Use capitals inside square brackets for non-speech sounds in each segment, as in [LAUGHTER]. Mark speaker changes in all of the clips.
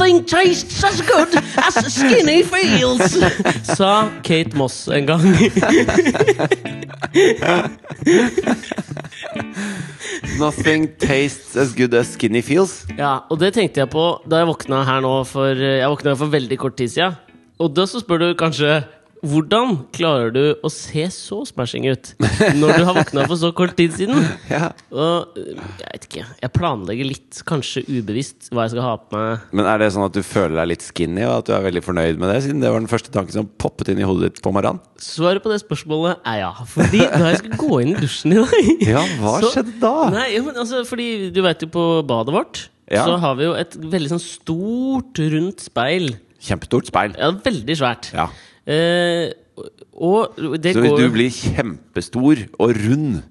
Speaker 1: 'Nothing tastes as good as skinny feels', sa Kate Moss en gang.
Speaker 2: Nothing tastes as good as skinny feels.
Speaker 1: Ja, og det tenkte jeg på da jeg våkna her nå for Jeg våkna for veldig kort tid siden. Og da så spør du kanskje hvordan klarer du å se så smashing ut når du har våkna for så kort tid siden? [LAUGHS]
Speaker 2: Ja.
Speaker 1: Og jeg vet ikke. Jeg planlegger litt, kanskje ubevisst, hva jeg skal ha på meg.
Speaker 2: Men er det sånn at du føler deg litt skinny, og at du er veldig fornøyd med det? Siden det var den første tanken som poppet inn i hodet ditt på morgenen?
Speaker 1: Svaret på det spørsmålet er ja. Fordi da jeg skulle gå inn i dusjen i dag [LAUGHS]
Speaker 2: Ja, hva
Speaker 1: så-
Speaker 2: skjedde da?
Speaker 1: Nei, ja, men altså, fordi du vet jo på badet vårt
Speaker 2: Ja.
Speaker 1: Så har vi jo et veldig sånn stort, rundt speil.
Speaker 2: Kjempestort speil.
Speaker 1: Ja, veldig svært.
Speaker 2: Ja.
Speaker 1: Eh, og det
Speaker 2: Så hvis
Speaker 1: går
Speaker 2: du blir kjempestor og rund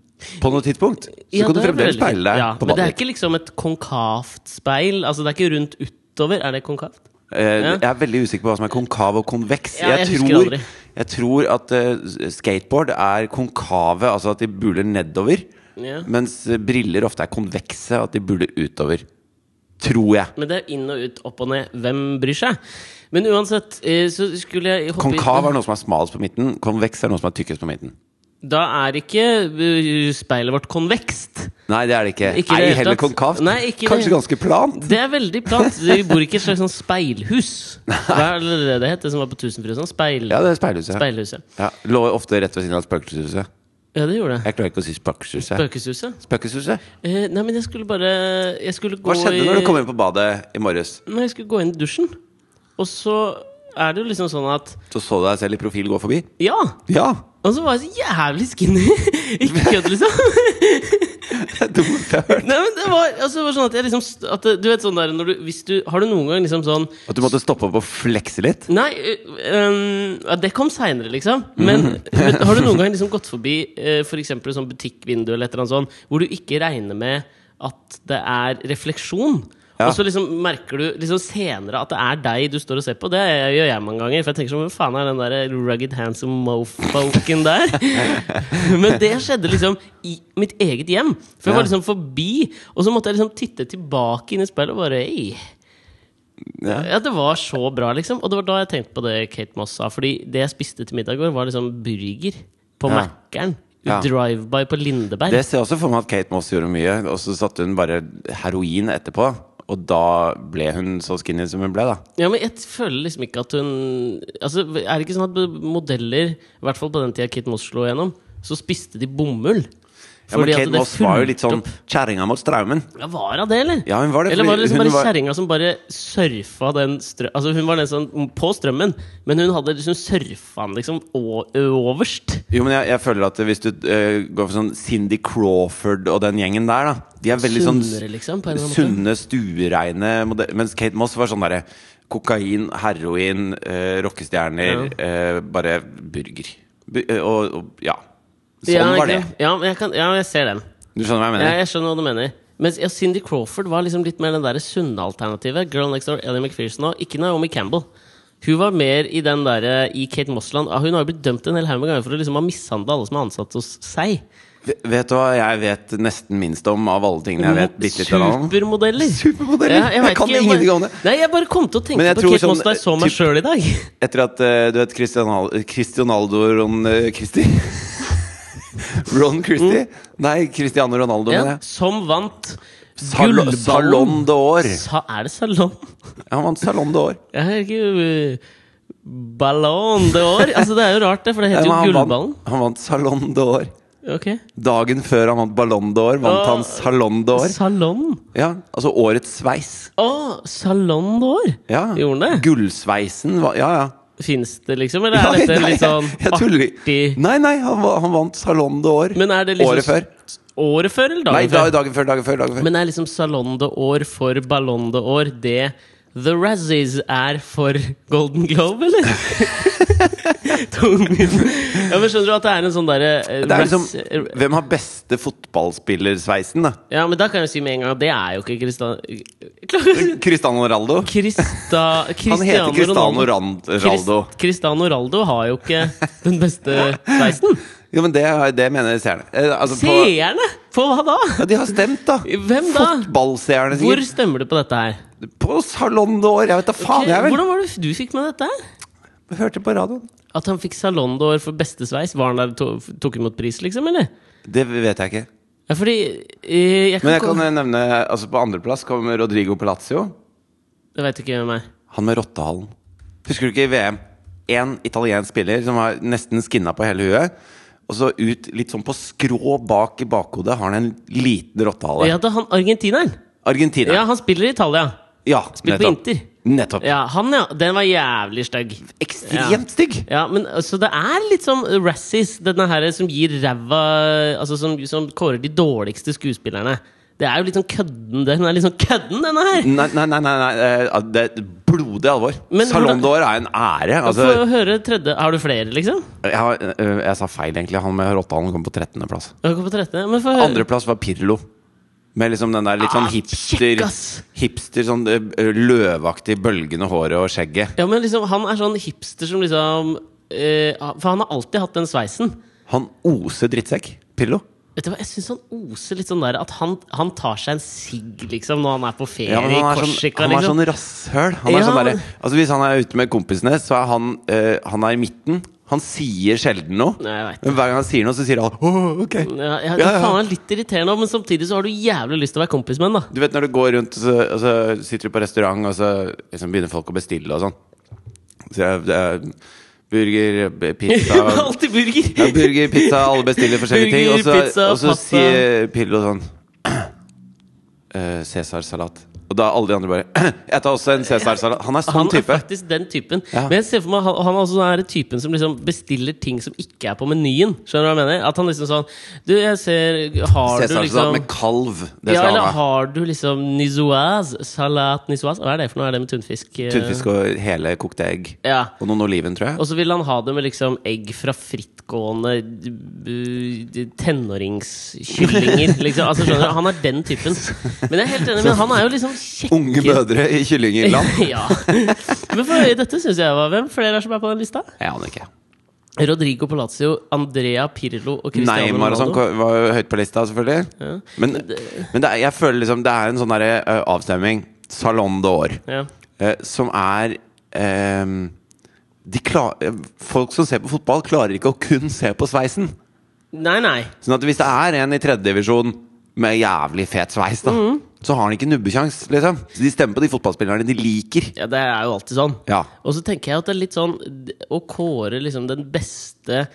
Speaker 2: på noe tidspunkt, så
Speaker 1: Ja,
Speaker 2: kan du fremdeles speile deg
Speaker 1: ja,
Speaker 2: på
Speaker 1: Men det er ikke liksom et konkavt speil? Altså Det er ikke rundt utover? Er det konkavt?
Speaker 2: Eh,
Speaker 1: Ja.
Speaker 2: Jeg er veldig usikker på hva som er konkav og konveks.
Speaker 1: Ja, jeg jeg,
Speaker 2: tror, jeg tror at uh, skateboard er konkave, altså at de buler nedover.
Speaker 1: Ja.
Speaker 2: Mens briller ofte er konvekse, at de buler utover. Tror jeg.
Speaker 1: Men det er inn og ut, opp og ned. Hvem bryr seg? Men uansett, eh, så skulle jeg hoppe
Speaker 2: Konkav er noe som er smalest på midten. Konveks er noe som er tykkest på midten.
Speaker 1: Da er ikke eh, speilet vårt konvekst.
Speaker 2: Nei, det er det ikke.
Speaker 1: Ikke
Speaker 2: Ei heller konkavt.
Speaker 1: Nei, ikke
Speaker 2: Kanskje
Speaker 1: det.
Speaker 2: ganske plant.
Speaker 1: Det er veldig plant. Vi bor ikke i et slags sånn speilhus. Hva er det det het, som var på Tusenfryd? Sånn speil...
Speaker 2: Ja, det er speilhuset.
Speaker 1: Speilhuset.
Speaker 2: Ja, lå ofte rett ved siden av spøkelseshuset.
Speaker 1: Ja, det gjorde det.
Speaker 2: Jeg klarer ikke å si spøkelseshuset.
Speaker 1: Spøkelseshuset.
Speaker 2: Spøkelseshuset?
Speaker 1: Eh, nei, men jeg skulle bare Jeg skulle gå
Speaker 2: Hva skjedde når du kom inn på badet i morges?
Speaker 1: Nei, jeg skulle gå inn i dusjen. Og så er det jo liksom sånn at
Speaker 2: Så så du deg selv i profil gå forbi?
Speaker 1: Ja!
Speaker 2: Ja!
Speaker 1: Og så var jeg så jævlig skinny! [LAUGHS] ikke kødd, liksom.
Speaker 2: Det [LAUGHS] er dumt jeg har hørt.
Speaker 1: Nei, men det var, altså, det var sånn at jeg liksom at, Du vet sånn der du, hvis du, Har du noen gang liksom sånn
Speaker 2: At du måtte stoppe opp og flekse litt?
Speaker 1: Nei, øh, øh, det kom seinere, liksom. Men [LAUGHS] vet, har du noen gang liksom gått forbi øh, f.eks. et sånn butikkvindu eller et eller annet sånt, hvor du ikke regner med at det er refleksjon? Og så liksom merker du liksom senere at det er deg du står og ser på. Det gjør jeg mange ganger. For jeg tenker sånn Hvem faen er den der rugged handsome mofoken der? [LAUGHS] Men det skjedde liksom i mitt eget hjem. For jeg var liksom forbi, og så måtte jeg liksom titte tilbake inn i speilet og bare Ei.
Speaker 2: Ja.
Speaker 1: Ja, det var så bra, liksom. Og det var da jeg tenkte på det Kate Moss sa. Fordi det jeg spiste til middag i går, var liksom burger på
Speaker 2: Ja.
Speaker 1: Mækkern.
Speaker 2: Ja.
Speaker 1: Drive-by på Lindeberg.
Speaker 2: Det ser jeg også for meg at Kate Moss gjorde mye, og så satte hun bare heroin etterpå. Og da ble hun så skinny som hun ble, da.
Speaker 1: Ja, men jeg føler liksom ikke at hun Altså, Er det ikke sånn at modeller, i hvert fall på den tida Kit Moss slo gjennom, så spiste de bomull?
Speaker 2: Ja, men Kate Moss var jo litt sånn kjerringa mot strømmen.
Speaker 1: Ja, Var hun det, eller?
Speaker 2: Ja, hun var det,
Speaker 1: Eller var det liksom bare
Speaker 2: var-
Speaker 1: kjerringa som bare surfa den strømmen Altså, hun var den sånn på strømmen, men hun hadde liksom surfa den liksom overst øverst.
Speaker 2: Jo, men jeg, jeg føler at hvis du uh, går for sånn Cindy Crawford og den gjengen der, da De er veldig sånn
Speaker 1: liksom, på en eller annen måte.
Speaker 2: sunne, stuereine Mens Kate Moss var sånn derre kokain, heroin, uh, rockestjerner, eh, bare burger. Bu og, og ja. Sånn
Speaker 1: ja,
Speaker 2: var det.
Speaker 1: Ja, jeg, kan, ja, jeg ser den.
Speaker 2: Du skjønner hva jeg mener?
Speaker 1: Ja, jeg skjønner hva du mener. Mens ja, Cindy Crawford var liksom litt mer den der sunne alternativet. Girl Next Door, Ellie McPherson og ikke Naomi Campbell. Hun var mer i den der, i Kate Mossland. Ah, Hun har jo blitt dømt en hel haug med ganger for å liksom ha mishandla alle som er ansatt hos seg.
Speaker 2: Vet du hva jeg vet nesten minst om av alle tingene jeg vet bitte litt om?
Speaker 1: Supermodeller!
Speaker 2: Supermodeller?
Speaker 1: Ja,
Speaker 2: Jeg
Speaker 1: jeg,
Speaker 2: kan
Speaker 1: ikke,
Speaker 2: ingenting om det.
Speaker 1: Nei, jeg bare kom til å tenke på Kate
Speaker 2: Mossland
Speaker 1: Moss da jeg så meg sjøl i dag.
Speaker 2: Etter at eh, du vet Cristiano, Cristianaldo [LAUGHS] Ron Christie Mm. Nei, Cristiano Ronaldo.
Speaker 1: Ja, som vant
Speaker 2: Sal. Salon d'Or.
Speaker 1: Sa, er det Salon?
Speaker 2: Ja, han vant Salon d'Or.
Speaker 1: Ballon d'Or? Altså, det er jo rart, det, for det heter
Speaker 2: men
Speaker 1: jo Gullballen.
Speaker 2: vant, han vant Salon d'Or.
Speaker 1: Okay.
Speaker 2: Dagen før han vant Ballon d'Or, vant
Speaker 1: Åh,
Speaker 2: han Salon d'Or.
Speaker 1: Salon?
Speaker 2: Ja, altså årets sveis.
Speaker 1: Å, Salon d'Or?
Speaker 2: Ja.
Speaker 1: Gjorde han det?
Speaker 2: Gullsveisen Ja, ja.
Speaker 1: Fins det, liksom? Eller
Speaker 2: er
Speaker 1: er dette
Speaker 2: nei,
Speaker 1: litt sånn artig
Speaker 2: Nei, nei, han, han vant Salon
Speaker 1: er det liksom
Speaker 2: året før.
Speaker 1: Året før, eller dagen
Speaker 2: Nei,
Speaker 1: før?
Speaker 2: dagen før, dagen før. Dagen før.
Speaker 1: Men er liksom Salon d'Or for Ballon d'Or det The Razzies er for Golden Globe, eller? [LAUGHS] [LAUGHS] Tungen. ja, men skjønner du at det er en sånn derre eh,
Speaker 2: det er liksom, hvem har beste fotballspillersveisen, da?
Speaker 1: Ja, men da kan jeg si med en gang at det er jo ikke Cristiano
Speaker 2: Cristiano Ronaldo?
Speaker 1: Krista,
Speaker 2: Han heter Cristiano Raldo Ronaldo.
Speaker 1: Cristiano Ronaldo har jo ikke den beste sveisen.
Speaker 2: Jo, men det, det mener seerne. Eh, altså, på,
Speaker 1: Seerne! På hva da?
Speaker 2: ja, de har stemt, da!
Speaker 1: Hvem da?
Speaker 2: Fotballseerne,
Speaker 1: Hvor
Speaker 2: sikkert.
Speaker 1: stemmer du på dette her?
Speaker 2: På Salon d'Or! Jeg vet da faen,
Speaker 1: Ok,
Speaker 2: jeg vel!
Speaker 1: Hvordan var det du fikk med dette? her?
Speaker 2: Hørte på radioen.
Speaker 1: At han fikk salondår for beste sveis? Var han der to, tok imot pris, liksom? eller?
Speaker 2: Det vet jeg ikke.
Speaker 1: Ja, fordi eh, jeg kan,
Speaker 2: Men jeg kan nevne altså På andreplass kommer Rodrigo Palazzo.
Speaker 1: Det vet ikke hvem er.
Speaker 2: Han med rottehalen. Husker du ikke i VM? Én italiensk spiller som har nesten skinna på hele huet. Og så ut litt sånn på skrå bak i bakhodet har han en liten rottehale.
Speaker 1: Ja, det er han argentineren.
Speaker 2: Argentina.
Speaker 1: Ja, han spiller i Italia.
Speaker 2: Ja,
Speaker 1: Spiller på Inter.
Speaker 2: Nettopp.
Speaker 1: Ja, han, ja. Den var jævlig stygg.
Speaker 2: Ekstremt stygg!
Speaker 1: Ja, men Så det er litt sånn Razzies, denne her som gir ræva Altså som, som kårer de dårligste skuespillerne. Det er jo litt sånn kødden, den er litt sånn kødden, denne her!
Speaker 2: Nei, nei, nei, nei, eh, Det er blodig alvor. D'Or er en ære.
Speaker 1: Få
Speaker 2: Altså,
Speaker 1: høre tredje Har du flere, liksom?
Speaker 2: jeg, har, eh, jeg sa feil, egentlig. Han med rottehalen kom på 13.-plass.
Speaker 1: Jeg går på 13. Men få høre.
Speaker 2: Andreplass var Pirlo. Med liksom den der litt sånn
Speaker 1: Ah,
Speaker 2: hipster. Hipster, sånn eh, løvaktig bølgende håret og skjegget.
Speaker 1: Ja, men liksom, han er sånn hipster som liksom eh, For han har alltid hatt den sveisen.
Speaker 2: Han oser drittsekk. Pillo.
Speaker 1: Vet du hva, Jeg syns han oser litt sånn der at han, han tar seg en sigg, liksom, når han er på ferie
Speaker 2: Ja, men
Speaker 1: i
Speaker 2: Korsika. sånn, han er
Speaker 1: liksom.
Speaker 2: sånn rasshøl. Han er
Speaker 1: Ja,
Speaker 2: sånn
Speaker 1: der,
Speaker 2: altså Hvis han er ute med kompisene, så er han eh, Han er i midten. Han sier sjelden noe.
Speaker 1: Nei,
Speaker 2: Men hver gang han sier noe, så sier han oh, ok.
Speaker 1: Ja, ja, det
Speaker 2: ja.
Speaker 1: faen er litt irriterende, men samtidig så har du jævlig lyst til å være kompis med han. da
Speaker 2: Du vet når du går rundt, og så, og så sitter du på restaurant, og så liksom begynner folk å bestille og sånn. Så jeg, er burger, pizza [LAUGHS]
Speaker 1: Alltid burger!
Speaker 2: ja, Burger, pizza, alle bestiller forskjellige ting. Og så,
Speaker 1: pizza,
Speaker 2: og så sier Pillo sånn [CLEARS THROAT] uh, Cæsarsalat. Og da alle de andre bare [CLEARS THROAT] Jeg tar også en cæsarsalat. Han er sånn
Speaker 1: Han er
Speaker 2: type.
Speaker 1: faktisk den typen.
Speaker 2: Ja.
Speaker 1: Men jeg ser for meg han, han er også den typen som liksom bestiller ting som ikke er på menyen. Skjønner du hva jeg mener? At han liksom sånn Du, jeg ser Har du liksom
Speaker 2: med kalv. Det
Speaker 1: ja, eller
Speaker 2: han ha.
Speaker 1: har du liksom nizoise? Salat nizoise? Hva er det for noe? Er det med tunfisk? eh?
Speaker 2: Tunfisk og hele kokte egg.
Speaker 1: Ja.
Speaker 2: Og noen oliven, tror jeg.
Speaker 1: Og så vil han ha det med liksom egg fra frittgående tenåringskyllinger. Liksom. Altså, skjønner du? Han er den typen. Men jeg er helt enig, men han er jo liksom kjekke
Speaker 2: Unge mødre i kyllingland. [LAUGHS]
Speaker 1: ja. Men for, dette syns jeg var Hvem flere er som er på den lista?
Speaker 2: Jeg aner ikke.
Speaker 1: Rodrigo Palazzo, Andrea Pirlo og Cristiano
Speaker 2: Neymar og sånn var jo høyt på lista, selvfølgelig.
Speaker 1: Ja.
Speaker 2: Men, men det er, jeg føler liksom det er en sånn derre ø, avstemning, Salon d'Or,
Speaker 1: Ja.
Speaker 2: eh, som er um, de klar, Folk som ser på fotball, klarer ikke å kun se på sveisen.
Speaker 1: Nei, nei.
Speaker 2: Sånn at hvis det er en i tredjedivisjon med jævlig fet sveis, da,
Speaker 1: Mm.
Speaker 2: så har han ikke nubbekjangs, liksom. Så de stemmer på de fotballspillerne de liker.
Speaker 1: Ja, det er jo alltid sånn.
Speaker 2: Ja.
Speaker 1: Og så tenker jeg at det er litt sånn Å kåre liksom den beste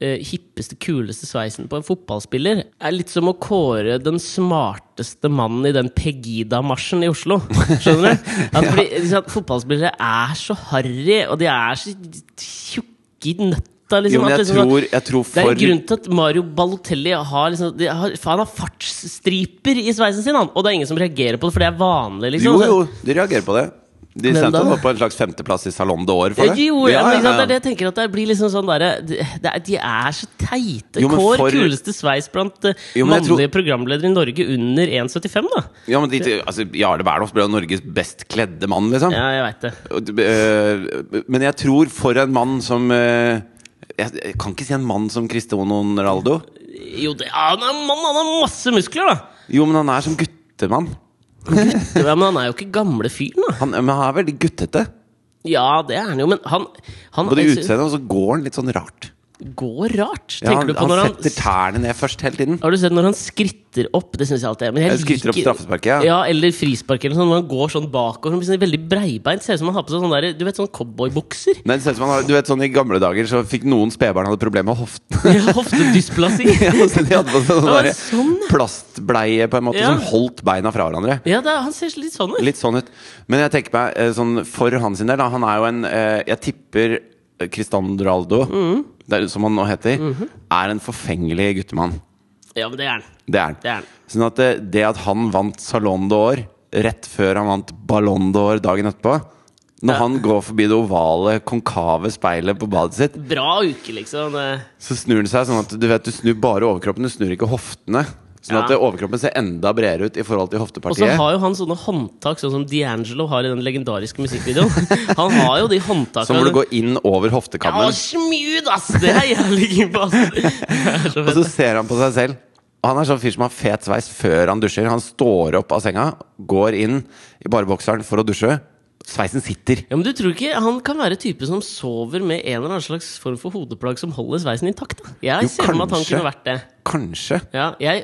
Speaker 1: eh, hippeste, kuleste sveisen på en fotballspiller er litt som å kåre den smarteste mannen i den Pegida-marsjen i Oslo. Skjønner du? [LAUGHS] At fordi, liksom, Fotballspillere er så harry, og de er så tjukke i nøtta. Liksom,
Speaker 2: Jo, men
Speaker 1: at liksom
Speaker 2: tror, jeg tror
Speaker 1: det er
Speaker 2: for
Speaker 1: en grunn til at Mario Balotelli har, liksom, de har, han har fartsstriper i sveisen sin, han. Og det er ingen som reagerer på det, for det er vanlig. Liksom.
Speaker 2: Jo, jo, de reagerer på det. De sendte ham opp på en slags femteplass i Salon d'Or for
Speaker 1: Ja,
Speaker 2: det.
Speaker 1: jo, ja, men ikke sant,
Speaker 2: ja,
Speaker 1: det det jeg tenker at det blir liksom sånn der, det, det De er så teite.
Speaker 2: Jo,
Speaker 1: Kår
Speaker 2: for-
Speaker 1: kuleste sveis blant eh,
Speaker 2: Jo,
Speaker 1: mannlige
Speaker 2: tror-
Speaker 1: programledere i Norge under 1,75, da.
Speaker 2: Ja, men de, altså, Jarle Bernhoft ble jo Norges best kledde mann, liksom.
Speaker 1: Ja, jeg vet det.
Speaker 2: Øh, Men jeg tror for en mann som øh, Jeg jeg kan ikke si en mann som Cristiano Ronaldo.
Speaker 1: Jo, det, han er en mann, han har masse muskler, da!
Speaker 2: Jo, men han er som guttemann. [LAUGHS]
Speaker 1: Ja, men han er jo ikke gamle fyren, da.
Speaker 2: Han, men han er veldig guttete.
Speaker 1: Ja, det er han jo, men han, han
Speaker 2: Både utseendet og så går han litt sånn rart.
Speaker 1: Går rart.
Speaker 2: Ja, han
Speaker 1: du på
Speaker 2: han
Speaker 1: han
Speaker 2: setter tærne ned først hele tiden.
Speaker 1: Har du sett når han skritter opp? Det syns jeg alltid Men jeg
Speaker 2: Jeg skritter opp
Speaker 1: liker-
Speaker 2: straffesparket, ja.
Speaker 1: ja. Eller frispark eller sånn. Når han går sånn bakover. Sånn veldig breibeint. Ser ut som han har på seg sånn der, Du vet, sånn cowboybukser.
Speaker 2: Nei, det ser ut som han har, du vet sånn I gamle dager så fikk noen spedbarn hadde problemer med hoften. [LAUGHS]
Speaker 1: Ja, Hoftedysplasi. [LAUGHS]
Speaker 2: ja, så de hadde på seg sånn
Speaker 1: Ja, sånn,
Speaker 2: plastbleie på en måte
Speaker 1: Ja.
Speaker 2: som holdt beina fra hverandre.
Speaker 1: Ja, det, han ser litt sånn ut.
Speaker 2: Litt sånn ut. Men jeg tenker meg eh, sånn for hans del da, Han er jo en eh, Jeg tipper Cristandro Aldo
Speaker 1: Mm.
Speaker 2: Det er- som han nå heter,
Speaker 1: Mhm.
Speaker 2: er en forfengelig guttemann.
Speaker 1: Ja, men det er han.
Speaker 2: Det er han.
Speaker 1: Det er han.
Speaker 2: Sånn at det, det at han vant Salon d'Or rett før han vant Ballon d'Or dagen etterpå Når
Speaker 1: Ja.
Speaker 2: han går forbi det ovale, konkave speilet på badet sitt,
Speaker 1: Bra uke, liksom.
Speaker 2: Så snur han seg sånn at du vet, du snur bare overkroppen, du snur ikke hoftene. Sånn at overkroppen ser enda bredere ut i forhold til hoftepartiet.
Speaker 1: Og så har jo han sånne håndtak, sånn som D'Angelo har i den legendariske musikkvideoen. [LAUGHS] Han har jo de håndtakene
Speaker 2: Så må du gå inn over hoftekammen.
Speaker 1: Ja, smooth, ass! Det er jævlig gimp, ass! [LAUGHS] Så
Speaker 2: Og så ser han på seg selv. Han er sånn fyr som har fet sveis før han dusjer. Han står opp av senga, går inn i barebokseren for å dusje. Sveisen sitter.
Speaker 1: Ja, men du tror ikke Han kan være type som sover med en eller annen slags form for hodeplagg som holder sveisen intakt? da? Jeg
Speaker 2: Jo,
Speaker 1: ser for meg at han kunne vært det.
Speaker 2: Kanskje.
Speaker 1: Ja, jeg,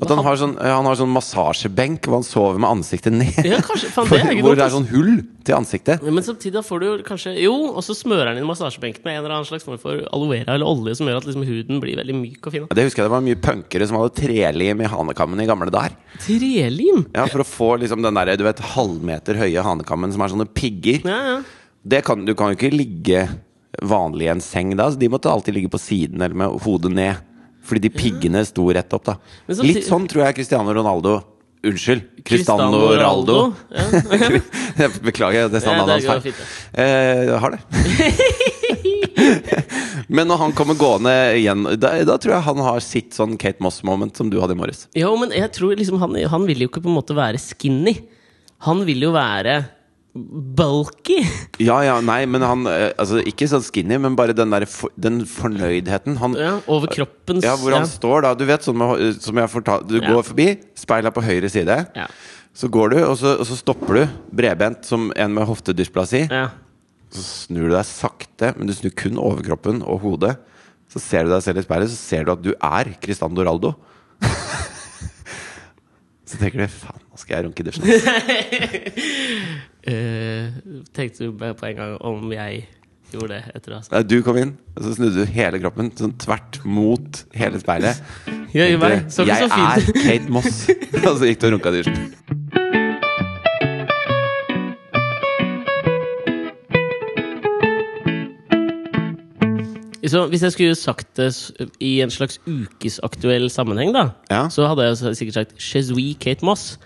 Speaker 2: At han har sånn, han har sånn massasjebenk hvor han sover med ansiktet ned.
Speaker 1: Ja, kanskje,
Speaker 2: fan,
Speaker 1: det
Speaker 2: hvor det er sånn hull til ansiktet.
Speaker 1: Ja, Men samtidig da får du jo kanskje Jo, og så smører han inn massasjebenken med en eller annen slags form for aloe vera eller olje som gjør at liksom huden blir veldig myk og fin.
Speaker 2: Ja, Det husker jeg det var mye punkere som hadde trelim i hanekammen i gamle dager.
Speaker 1: Trelim!
Speaker 2: Ja, For å få liksom den der, du vet, halvmeter høye hanekammen som er sånne pigger.
Speaker 1: Ja, ja.
Speaker 2: Det kan, du kan jo ikke ligge vanlig i en seng da, så de måtte alltid ligge på siden eller med hodet ned. Fordi de piggene sto rett opp, da.
Speaker 1: Så,
Speaker 2: Litt sånn tror jeg Cristiano Ronaldo Unnskyld.
Speaker 1: Cristiano
Speaker 2: Ronaldo.
Speaker 1: Ja. [LAUGHS]
Speaker 2: Beklager, det sa navnet hans feil. Eh, har det. [LAUGHS] Men når han kommer gående igjen, da, da tror jeg han har sitt sånn Kate Moss-moment som du hadde i morges.
Speaker 1: Ja, men jeg tror liksom han, han vil jo ikke på en måte være skinny. Han vil jo være bulky. [LAUGHS]
Speaker 2: Ja, ja, nei, men han eh, Altså, ikke sånn skinny, men bare den der for, Den fornøydheten. Han,
Speaker 1: Ja, over kroppens
Speaker 2: ja, hvor han
Speaker 1: ja.
Speaker 2: står da Du vet sånn med, som jeg fortalte Du går forbi, speila på høyre side.
Speaker 1: Ja.
Speaker 2: Så går du, og så, og så stopper du bredbent som en med hoftedysplasi.
Speaker 1: Ja.
Speaker 2: Så snur du deg sakte, men du snur kun overkroppen og hodet. Så ser du deg selv i speilet, så ser du at du er Cristiano Doraldo. [LAUGHS] så tenker du faen, nå skal jeg runke i dusjen. [LAUGHS]
Speaker 1: Eh, tenkte du bare på en gang om jeg gjorde det etter det.
Speaker 2: Nei, Du kom inn, og så snudde du hele kroppen sånn tvert mot hele speilet.
Speaker 1: Ja, i meg. Så ikke
Speaker 2: jeg
Speaker 1: så fint.
Speaker 2: er Kate Moss. [LAUGHS] og så gikk du og runka dyrt.
Speaker 1: Så hvis jeg skulle sagt det i en slags ukesaktuell sammenheng, da,
Speaker 2: Ja.
Speaker 1: så hadde jeg sikkert sagt Chezui Kate Moss.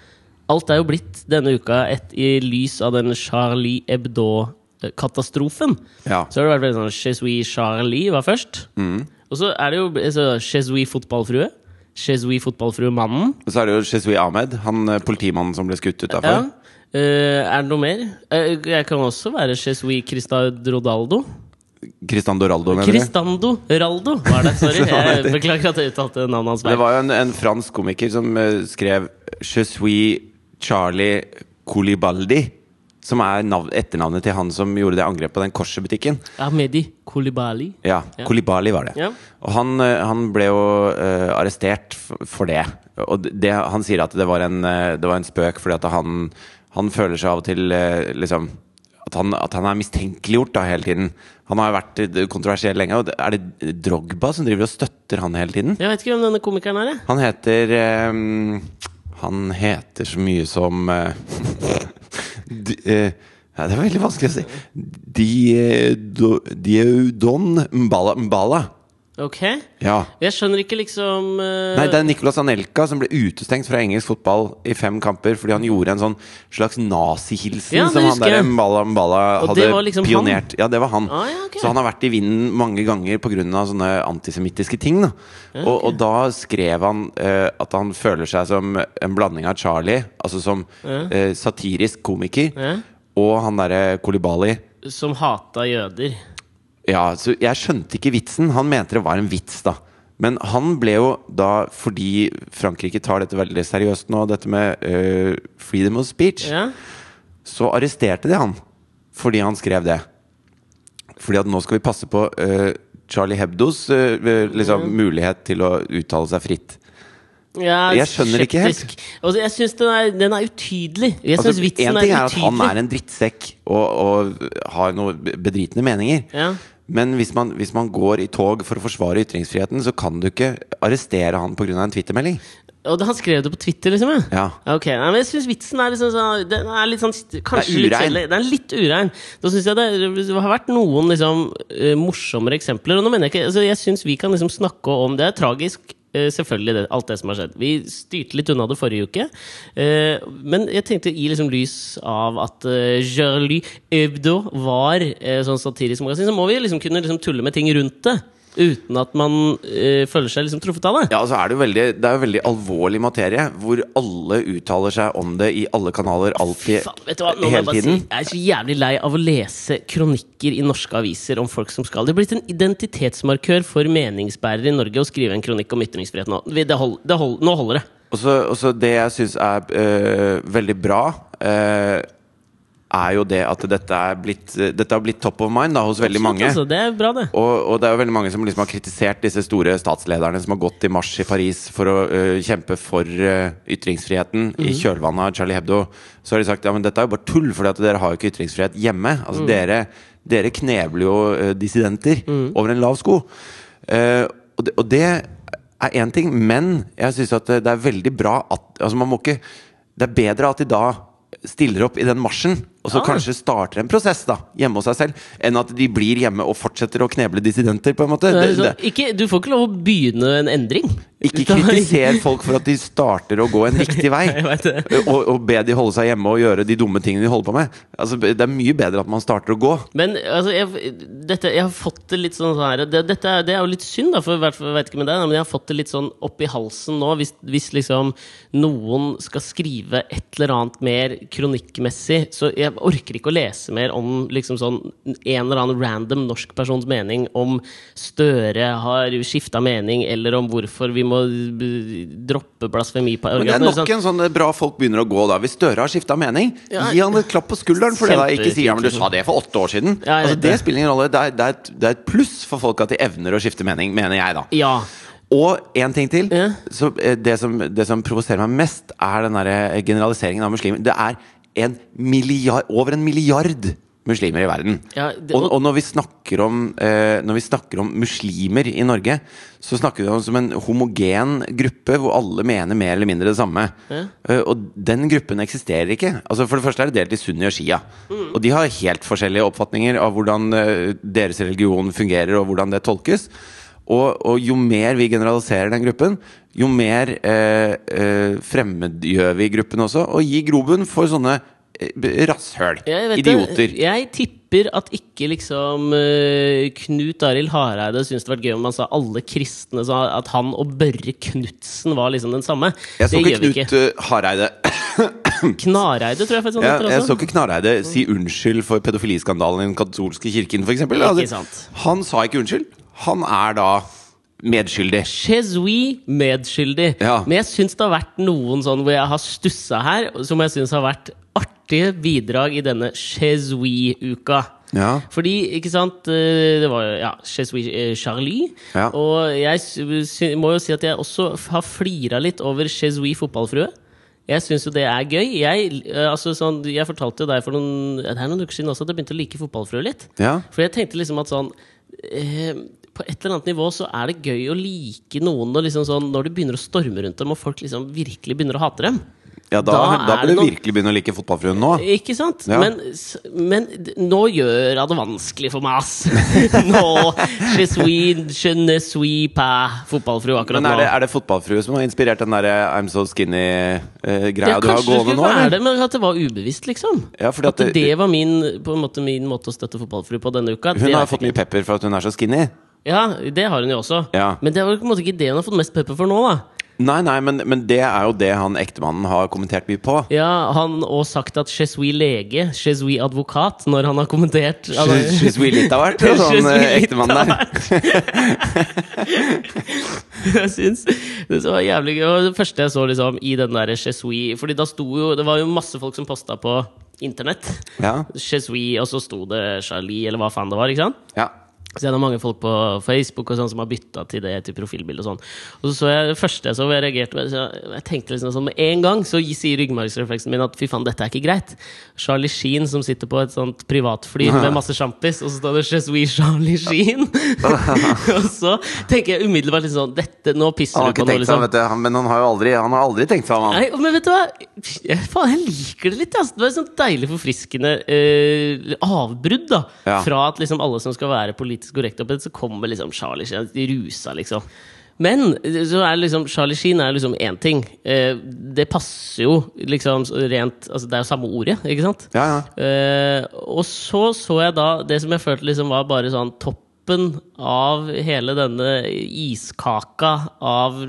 Speaker 1: Alt er jo blitt denne uka et, i lys av den Charlie Hebdo-katastrofen.
Speaker 2: Ja.
Speaker 1: Så har det vært veldig sånn Chezui Charlie var først.
Speaker 2: Mm.
Speaker 1: Og så er det jo altså, Chezui fotballfrue. Chezui fotballfrue-mannen.
Speaker 2: Og så er det jo Chezui Ahmed, han eh, politimannen som ble skutt
Speaker 1: Ja.
Speaker 2: utafor.
Speaker 1: Eh, er det noe mer? Uh, jeg kan også være Chezui Cristadrodaldo.
Speaker 2: Cristiano Doraldo, mener du?
Speaker 1: Cristando Raldo var det. Sorry. [LAUGHS] Jeg beklager at jeg uttalte navnet hans
Speaker 2: Det var jo en, en fransk komiker som eh, skrev Je suis Charlie Kolibaldi. Som er navn, etternavnet til han som gjorde det angrepet på den Korset-butikken.
Speaker 1: Ahmedi Kolibali.
Speaker 2: Ja,
Speaker 1: Ja.
Speaker 2: Kolibali var det.
Speaker 1: Ja.
Speaker 2: Og han, eh, han ble jo uh, arrestert for det. Og det, han sier at det var en, eh, det var en spøk, fordi at han, han føler seg av og til uh, liksom at han, at han er mistenkeliggjort da hele tiden. Han har jo vært kontroversiell lenge. Og er det Drogba som driver og støtter han hele tiden?
Speaker 1: Jeg vet ikke hvem denne komikeren er. jeg.
Speaker 2: Han heter eh, Han heter så mye som eh, [LAUGHS] d, eh, ja, Det er veldig vanskelig å si. Diedo- Diodon Mbala. Mbala.
Speaker 1: Ok.
Speaker 2: Ja.
Speaker 1: Jeg skjønner ikke liksom uh...
Speaker 2: Nei, det er Nicolas Anelka som ble utestengt fra engelsk fotball i fem kamper fordi han gjorde en sånn slags nazihilsen
Speaker 1: Ja,
Speaker 2: som han der. Mbala Mbala hadde
Speaker 1: liksom liksom han?
Speaker 2: pionert. Ja, det var han.
Speaker 1: Ah, ja, okay.
Speaker 2: Så han har vært i vinden mange ganger pga. sånne antisemittiske ting. Da. og, og da skrev han uh, at han føler seg som en blanding av Charlie, altså som uh, satirisk komiker, og han derre Kolibali.
Speaker 1: Som hata jøder.
Speaker 2: Ja, så jeg skjønte ikke vitsen. Han mente det var en vits, da. Men han ble jo da, fordi Frankrike tar dette veldig seriøst nå, dette med uh, freedom of speech,
Speaker 1: Ja.
Speaker 2: så arresterte de han fordi han skrev det. Fordi at nå skal vi passe på uh, Charlie Hebdos uh, liksom, mulighet til å uttale seg fritt.
Speaker 1: Ja,
Speaker 2: Jeg skjønner ikke helt.
Speaker 1: Altså, jeg syns den, den er utydelig. Jeg
Speaker 2: Altså,
Speaker 1: vitsen
Speaker 2: en ting er
Speaker 1: er
Speaker 2: at han er en drittsekk og, og har noen bedritne meninger.
Speaker 1: Ja.
Speaker 2: Men hvis man, hvis man går i tog for å forsvare ytringsfriheten, så kan du ikke arrestere han pga. en twittermelding.
Speaker 1: Og han skrev det på Twitter, liksom? Ja.
Speaker 2: Ja.
Speaker 1: Ok, nei, men jeg syns vitsen er liksom så, Den er litt sånn Kanskje
Speaker 2: Det er
Speaker 1: litt
Speaker 2: urein.
Speaker 1: kjedelig. Den er litt urein. Da syns jeg det, det har vært noen liksom eh, morsommere eksempler. Og nå mener jeg ikke altså, Jeg syns vi kan liksom snakke om Det er tragisk. Eh, selvfølgelig, det, alt det som har skjedd. Vi styrte litt unna det forrige uke. Eh, men jeg tenkte i liksom lys av at uh, Jarlie Hebdo var eh, sånn satirisk magasin, så må vi liksom kunne liksom tulle med ting rundt det. Uten at man eh, føler seg liksom truffet av det.
Speaker 2: Ja, altså er det, jo veldig, det er jo veldig alvorlig materie, hvor alle uttaler seg om det i alle kanaler, alltid,
Speaker 1: Faen, vet du hva? Nå må jeg, bare si, jeg er så jævlig lei av å lese kronikker i norske aviser om folk som skal Det er blitt en identitetsmarkør for meningsbærere i Norge å skrive en kronikk om ytringsfrihet nå. Det hold, det hold, nå holder det.
Speaker 2: Også, også det jeg syns er øh, veldig bra, øh, er jo det at dette blitt, dette har blitt top of mind da, hos veldig mange.
Speaker 1: Altså, det bra, det.
Speaker 2: Og, og det er jo veldig mange som liksom har kritisert disse store statslederne som har gått i marsj i Paris for å uh, kjempe for uh, ytringsfriheten i kjølvannet av Charlie Hebdo. Så har de sagt ja, men dette er jo bare tull, for dere har jo ikke ytringsfrihet hjemme. Altså dere, dere knebler jo uh, dissidenter over en lav sko. Og, det, og det er én ting, men jeg syns at det, det er veldig bra at Altså, man må ikke Det er bedre at de da stiller opp i den marsjen, og så
Speaker 1: Ja.
Speaker 2: kanskje starter en prosess da hjemme hos seg selv, enn at de blir hjemme og fortsetter å kneble dissidenter, på en måte.
Speaker 1: Det
Speaker 2: Det,
Speaker 1: sånn, ikke, du får ikke lov å begynne en endring.
Speaker 2: ikke kritiser folk for at de starter å gå en [LAUGHS] riktig vei, og, og be de holde seg hjemme og gjøre de dumme tingene de holder på med. Altså, det er mye bedre at man starter å gå.
Speaker 1: Men altså, jeg, dette, jeg har fått det litt sånn her det, dette, det er jo litt synd, da, for jeg vet ikke med deg, men jeg har fått det litt sånn opp i halsen nå. Hvis, hvis liksom noen skal skrive et eller annet mer kronikkmessig, så jeg orker ikke å lese mer om liksom sånn en eller annen random norsk persons mening om Støre har skifta mening, eller om hvorfor vi må droppe
Speaker 2: Men det er nok en sånn bra folk begynner å gå da. Hvis Støre har skifta mening,
Speaker 1: Ja.
Speaker 2: gi han et klapp på skulderen for det. da Ikke si ja, men du sa det for åtte år siden.
Speaker 1: Ja,
Speaker 2: altså, det
Speaker 1: det.
Speaker 2: spiller ingen rolle. Det er, det, er et, det er et pluss for folk at de evner å skifte mening, mener jeg, da.
Speaker 1: Ja.
Speaker 2: Og én ting til.
Speaker 1: Ja.
Speaker 2: Så, eh, det, som, det som provoserer meg mest, er den der generaliseringen av muslimer. Det er en milliard, over en milliard muslimer i verden.
Speaker 1: Ja, det-
Speaker 2: og, og når vi snakker om eh, Når vi snakker om muslimer i Norge, så snakker vi om som en homogen gruppe hvor alle mener mer eller mindre det samme.
Speaker 1: Ja.
Speaker 2: Eh, og den gruppen eksisterer ikke. Altså For det første er det delt i sunni og shia.
Speaker 1: Mm.
Speaker 2: Og de har helt forskjellige oppfatninger av hvordan eh, deres religion fungerer, og hvordan det tolkes. Og, og jo mer vi generaliserer den gruppen, jo mer eh, eh, fremmedgjør vi gruppen også, og gir grobunn for sånne eh, rasshøl. Idioter.
Speaker 1: Det. Jeg tipper at ikke liksom eh, Knut Arild Hareide syntes det var gøy om han sa alle kristne sa at han og Børre Knutsen var liksom den samme.
Speaker 2: Jeg så ikke Knut
Speaker 1: ikke.
Speaker 2: eh, Hareide [COUGHS]
Speaker 1: Knareide, tror jeg faktisk
Speaker 2: ja, Jeg så ikke Knareide si unnskyld for pedofiliskandalen i den katolske kirken, f.eks.
Speaker 1: Sant.
Speaker 2: Han sa ikke unnskyld. Han er da medskyldig.
Speaker 1: Chezoui medskyldig.
Speaker 2: Ja.
Speaker 1: Men jeg syns det har vært noen sånn hvor jeg har stussa her, som jeg syns har vært artige bidrag i denne Chezoui-uka
Speaker 2: Ja.
Speaker 1: Fordi, ikke sant eh, Det var ja, Chezui eh, Charlie.
Speaker 2: Ja.
Speaker 1: Og jeg må jo si at jeg også har flira litt over Chezoui fotballfrue. Jeg syns jo det er gøy. Jeg, eh, altså, sånn, jeg fortalte jo deg for noen, er noen uker siden også at jeg begynte å like fotballfrue litt.
Speaker 2: Ja.
Speaker 1: For jeg tenkte liksom at sånn eh, På et eller annet nivå så er det gøy å like noen liksom sånn, når du begynner å storme rundt dem, og folk liksom virkelig begynner å hate dem.
Speaker 2: Ja, da,
Speaker 1: Da
Speaker 2: da, bør du virkelig begynne å like fotballfruen nå.
Speaker 1: Ikke sant?
Speaker 2: Ja.
Speaker 1: Men, men nå gjør hun det vanskelig for meg, ass! [LAUGHS] nå Je suis, je ne suis pas fotballfru akkurat
Speaker 2: Men er
Speaker 1: nå.
Speaker 2: det, er det fotballfrue som har inspirert den der I'm so skinny-greia du har
Speaker 1: kanskje det skulle være det, men at det var ubevisst, liksom.
Speaker 2: Ja, fordi
Speaker 1: at
Speaker 2: at
Speaker 1: det,
Speaker 2: det-
Speaker 1: var min, på en måte, min måte å støtte fotballfru på denne uka.
Speaker 2: Hun har fått mye pepper for at hun er så skinny.
Speaker 1: Ja, det har hun jo også.
Speaker 2: Ja.
Speaker 1: Men det er jo på en måte ikke det hun har fått mest pepper for nå, da.
Speaker 2: Nei, nei, men, men det er jo det han ektemannen har kommentert mye på.
Speaker 1: Ja, Han og sagt at je suis lege, je suis advokat, når han har kommentert han har-
Speaker 2: She's really litt av hvert, [LAUGHS] sånn
Speaker 1: suis
Speaker 2: eh, ektemann der. [LAUGHS]
Speaker 1: jeg syns det var jævlig gøy. Det første jeg så liksom i den der Chesui Fordi da sto jo Det var jo masse folk som posta på internett.
Speaker 2: Ja,
Speaker 1: Chesui, og så sto det Charlie, eller hva faen det var. ikke sant?
Speaker 2: ja.
Speaker 1: Så er det mange folk på Facebook og sånn som har bytta til det til profilbilde. Og sånn Og så så jeg det første jeg så, jeg reagerte Jeg tenkte liksom sånn med en gang så sier ryggmargsrefleksen min at fy faen, dette er ikke greit. Charlie Sheen som sitter på et sånt privatfly [LAUGHS] med masse sjampis, og så står det suis Charlie Sheen'. [LAUGHS] [LAUGHS] og så tenker jeg umiddelbart litt sånn Dette, nå pisser du på noe,
Speaker 2: liksom. seg
Speaker 1: liksom.
Speaker 2: vet du. Han, men han har jo aldri, han har aldri tenkt seg om, han.
Speaker 1: Nei, men vet du hva? Jeg, faen, jeg liker det litt. Altså. Det var et sånt deilig forfriskende eh, avbrudd da
Speaker 2: Ja.
Speaker 1: fra at liksom alle som skal være politisk korrekt opp, så kommer liksom Charlie Sheen de rusa, liksom. Men så er liksom Charlie Sheen er liksom én ting. Eh, det passer jo liksom rent altså Det er jo samme ordet, ikke sant?
Speaker 2: Ja, ja.
Speaker 1: Eh, og så så jeg da det som jeg følte liksom var bare sånn topp toppen av hele denne iskaka av,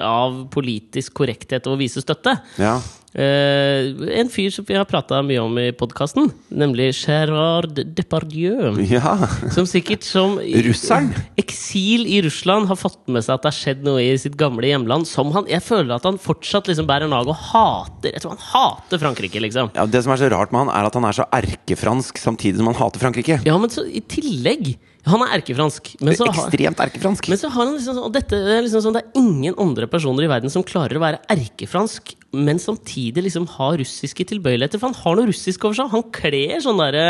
Speaker 1: av politisk korrekthet og å vise støtte.
Speaker 2: Ja.
Speaker 1: Uh, en fyr som vi har prata mye om i podkasten, nemlig Gerard Depardieu.
Speaker 2: ja.
Speaker 1: Som sikkert som
Speaker 2: Russeren?
Speaker 1: eksil i Russland har fått med seg at det har skjedd noe i sitt gamle hjemland. Som han, jeg føler at han fortsatt liksom bærer nag og hater Jeg tror han hater Frankrike, liksom.
Speaker 2: ja. Det som er så rart med han, er at han er så erkefransk samtidig som han hater Frankrike.
Speaker 1: Ja, men så i tillegg Han er erkefransk. Men så har,
Speaker 2: Ekstremt erkefransk.
Speaker 1: men så har han liksom sånn Og dette er liksom sånn Det er ingen andre personer i verden som klarer å være erkefransk, men samtidig liksom ha russiske tilbøyeligheter. For han har noe russisk over seg. Han kler sånn derre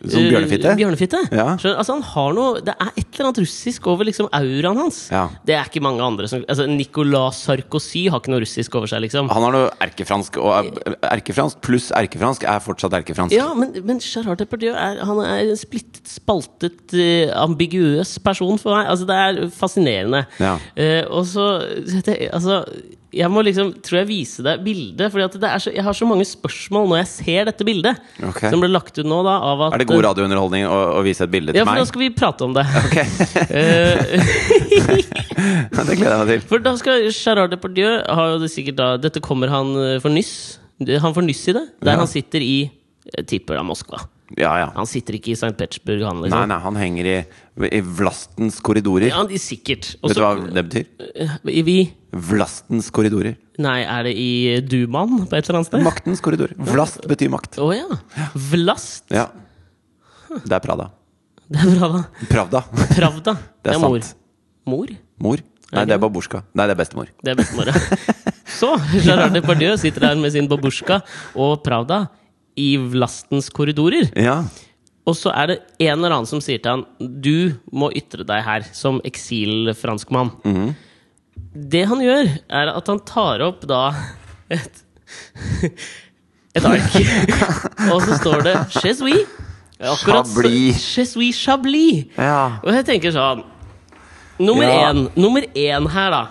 Speaker 2: Som
Speaker 1: eh,
Speaker 2: bjørnefitte?
Speaker 1: bjørnefitte.
Speaker 2: Ja.
Speaker 1: Så, Altså, han har noe Det er et eller annet russisk over liksom auraen hans.
Speaker 2: Ja.
Speaker 1: Det er ikke mange andre som Altså, Nicolas Sarkozy har ikke noe russisk over seg, liksom.
Speaker 2: Han har noe erkefransk, og erkefransk pluss erkefransk er fortsatt erkefransk.
Speaker 1: Ja, men, men Gerard Depardieu er, han er en splittet, spaltet, eh, ambiguøs person for meg. Altså, det er fascinerende.
Speaker 2: Ja.
Speaker 1: Uh, og så det, Altså, jeg må liksom, tror jeg, vise deg bildet. Så, jeg har så mange spørsmål når jeg ser dette bildet.
Speaker 2: Okay.
Speaker 1: Som ble lagt ut nå, da. Av at,
Speaker 2: Er det god radiounderholdning å, å vise et bilde til meg?
Speaker 1: Ja, for da skal vi prate om det.
Speaker 2: Ok, [LAUGHS]
Speaker 1: Eh, [LAUGHS]
Speaker 2: Det gleder jeg meg til.
Speaker 1: for da skal Gerard Depardieu har det sikkert da Dette kommer han eh, for nyss. Han får nyss i det. Der
Speaker 2: Ja.
Speaker 1: han sitter i jeg tipper da Moskva.
Speaker 2: Ja, ja.
Speaker 1: Han sitter ikke i St. Petersburg, han liksom.
Speaker 2: nei, han henger i, i Vlastens korridorer.
Speaker 1: Ja, de sikkert.
Speaker 2: Vet du hva det betyr?
Speaker 1: i vi
Speaker 2: Vlastens korridorer.
Speaker 1: Nei, er det i Dumaen på et eller annet sted?
Speaker 2: Maktens korridorer. Vlast betyr makt.
Speaker 1: Å ja. Vlast.
Speaker 2: Ja. Det er Prada.
Speaker 1: Det er Prada.
Speaker 2: Pravda.
Speaker 1: Pravda. [LAUGHS]
Speaker 2: Det er
Speaker 1: mor.
Speaker 2: sant.
Speaker 1: Mor?
Speaker 2: Mor? Nei, det er babusjka. Nei, det er bestemor.
Speaker 1: Det er bestemor, ja. [LAUGHS] Så Gerard Depardieu sitter der med sin babusjka og Pravda i lastens korridorer.
Speaker 2: Ja.
Speaker 1: Og så er det en eller annen som sier til han Du må ytre deg her, som eksilfranskmann.
Speaker 2: -hmm.
Speaker 1: Det han gjør, er at han tar opp da et [LAUGHS] Et ark. [LAUGHS] og så står det Chez oui. Akkurat
Speaker 2: Chablis.
Speaker 1: Chez oui Chablis.
Speaker 2: ja.
Speaker 1: Og jeg tenker sånn Nummer
Speaker 2: Ja.
Speaker 1: én Nummer én her, da,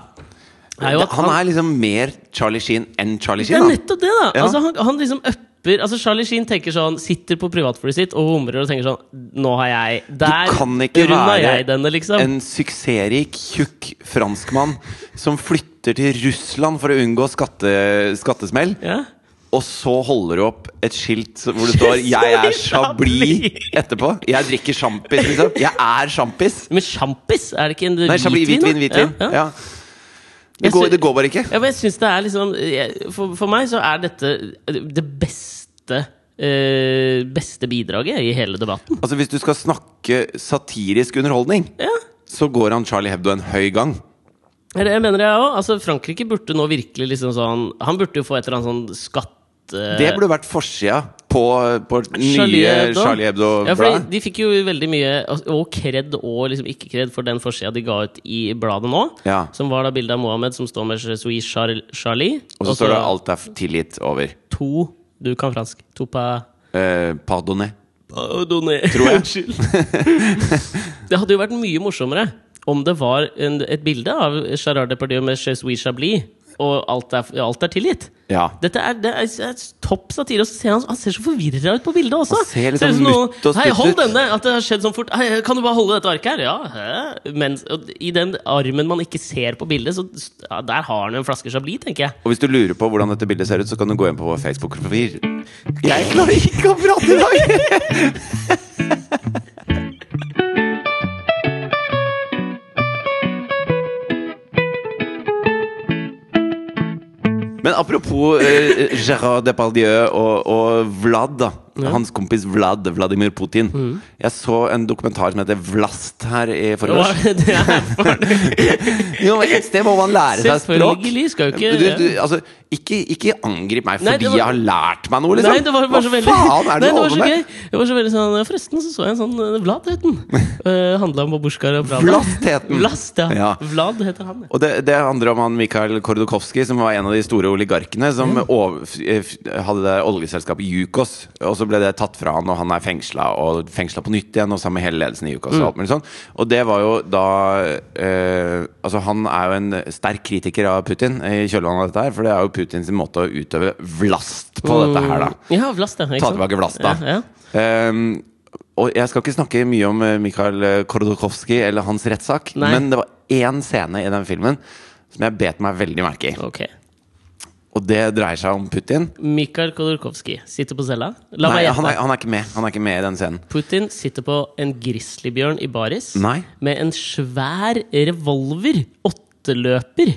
Speaker 1: er at
Speaker 2: Han er liksom mer Charlie Sheen enn Charlie Sheen.
Speaker 1: Det er nettopp det, da!
Speaker 2: Ja.
Speaker 1: Altså, han, han liksom upper altså Charlie Sheen tenker sånn sitter på privatflyet sitt og humrer og tenker sånn Nå har jeg Der runda jeg denne, liksom.
Speaker 2: en suksessrik, tjukk franskmann som flytter til Russland for å unngå skatte, skattesmell,
Speaker 1: Ja.
Speaker 2: og så holder du opp et skilt hvor det står [LAUGHS] 'Jeg er Chablis' etterpå. Jeg drikker sjampis, liksom. Jeg er sjampis.
Speaker 1: Men sjampis, er det ikke en hvitvin?
Speaker 2: Nei, Chablis, hvitvin, hvitvin.
Speaker 1: Ja, ja.
Speaker 2: Det, går, det går bare ikke.
Speaker 1: Ja, men jeg synes det er liksom for, for meg så er dette det beste øh, Beste bidraget i hele debatten.
Speaker 2: Altså Hvis du skal snakke satirisk underholdning,
Speaker 1: Ja.
Speaker 2: så går han Charlie Hebdo en høy gang.
Speaker 1: Det- mener jeg òg. Altså, Frankrike burde nå virkelig liksom sånn Han burde jo få et eller annet sånn skatt... eh,
Speaker 2: Det burde vært forsida på, på
Speaker 1: Charlie
Speaker 2: nye
Speaker 1: Hebdo.
Speaker 2: Charlie
Speaker 1: Ja, fordi
Speaker 2: Hebdo-bladet.
Speaker 1: De fikk jo veldig mye og kred og liksom ikke kred for den forsida de ga ut i bladet nå.
Speaker 2: Ja.
Speaker 1: Som var da bildet av Mohammed som står med Sui Char- Charlie.
Speaker 2: Og så står det 'alt er tilgitt' over.
Speaker 1: To Du kan fransk. To pa
Speaker 2: Eh, pardonné.
Speaker 1: Pardonné.
Speaker 2: Tror jeg. [LAUGHS]
Speaker 1: Unnskyld. [LAUGHS] det hadde jo vært mye morsommere om det var en, et bilde av Gerard Depardieu med suis Chablis, og alt er, alt er tilgitt.
Speaker 2: Ja.
Speaker 1: Dette er, det er, er topp satire. Ser han, han ser så forvirra ut på bildet også!
Speaker 2: Han ser litt
Speaker 1: ut
Speaker 2: sånn mutt og
Speaker 1: Hei,
Speaker 2: stutt
Speaker 1: hold
Speaker 2: ut.
Speaker 1: denne! At det har skjedd sånn fort. Hei, kan du bare holde dette arket her? Ja. Men I den armen man ikke ser på bildet, så ja, der har han en flaske Chablis, tenker jeg.
Speaker 2: Og hvis du lurer på hvordan dette bildet ser ut, så kan du gå inn på vår Facebook-profil. Jeg klarer ikke å prate i [LAUGHS] dag! Men apropos eh, Gérard Depardieu og, og Vlad, da. Hans kompis Vlad, Vladimir Putin. Jeg så en dokumentar som heter Vlast her i forgårs. [LAUGHS] Jo, men et sted må man lære seg språk.
Speaker 1: Selvfølgelig skal jo ikke
Speaker 2: du, du, altså, ikke, ikke angrip meg fordi
Speaker 1: var-
Speaker 2: jeg har lært meg noe, liksom.
Speaker 1: Nei, det var bare så
Speaker 2: Hva
Speaker 1: veldig
Speaker 2: faen er det
Speaker 1: nei,
Speaker 2: du holder
Speaker 1: så
Speaker 2: med?
Speaker 1: gøy. Det var så veldig sånn Forresten så så jeg en sånn Vlad het den. [LAUGHS] Uh, Handla om babusjkaer og Vlad.
Speaker 2: Vlast.
Speaker 1: Vlast, ja.
Speaker 2: Ja.
Speaker 1: Vlad heter han. ja.
Speaker 2: Og det, det handler om han Mikhail Kordokowski, som var en av de store oligarkene som over, f- f- hadde det oljeselskapet Yukos. Og så ble det tatt fra han, og han er fengsla, og fengsla på nytt igjen, og sammen med hele ledelsen i Yukos. Og, alt mulig sånn. og det var jo da uh, Altså, han er jo en sterk kritiker av Putin i kjølvannet av dette her, for det er jo Putins måte å utøve vlast på dette her, da.
Speaker 1: Ja, Vlast, ikke
Speaker 2: Ta tilbake Vlast, da.
Speaker 1: Ja, ja.
Speaker 2: Um, Og jeg skal ikke snakke mye om eh, Mikhail Kordokovskij eller hans rettssak, men det var én scene i den filmen som jeg bet meg veldig merke i.
Speaker 1: Okay.
Speaker 2: Og det dreier seg om Putin.
Speaker 1: Mikhail Khodorkovskij sitter på cella. La
Speaker 2: Nei, han er, han er ikke med Han er ikke med i den scenen.
Speaker 1: Putin sitter på en grizzlybjørn i baris
Speaker 2: Nei.
Speaker 1: med en svær revolver. Åtteløper.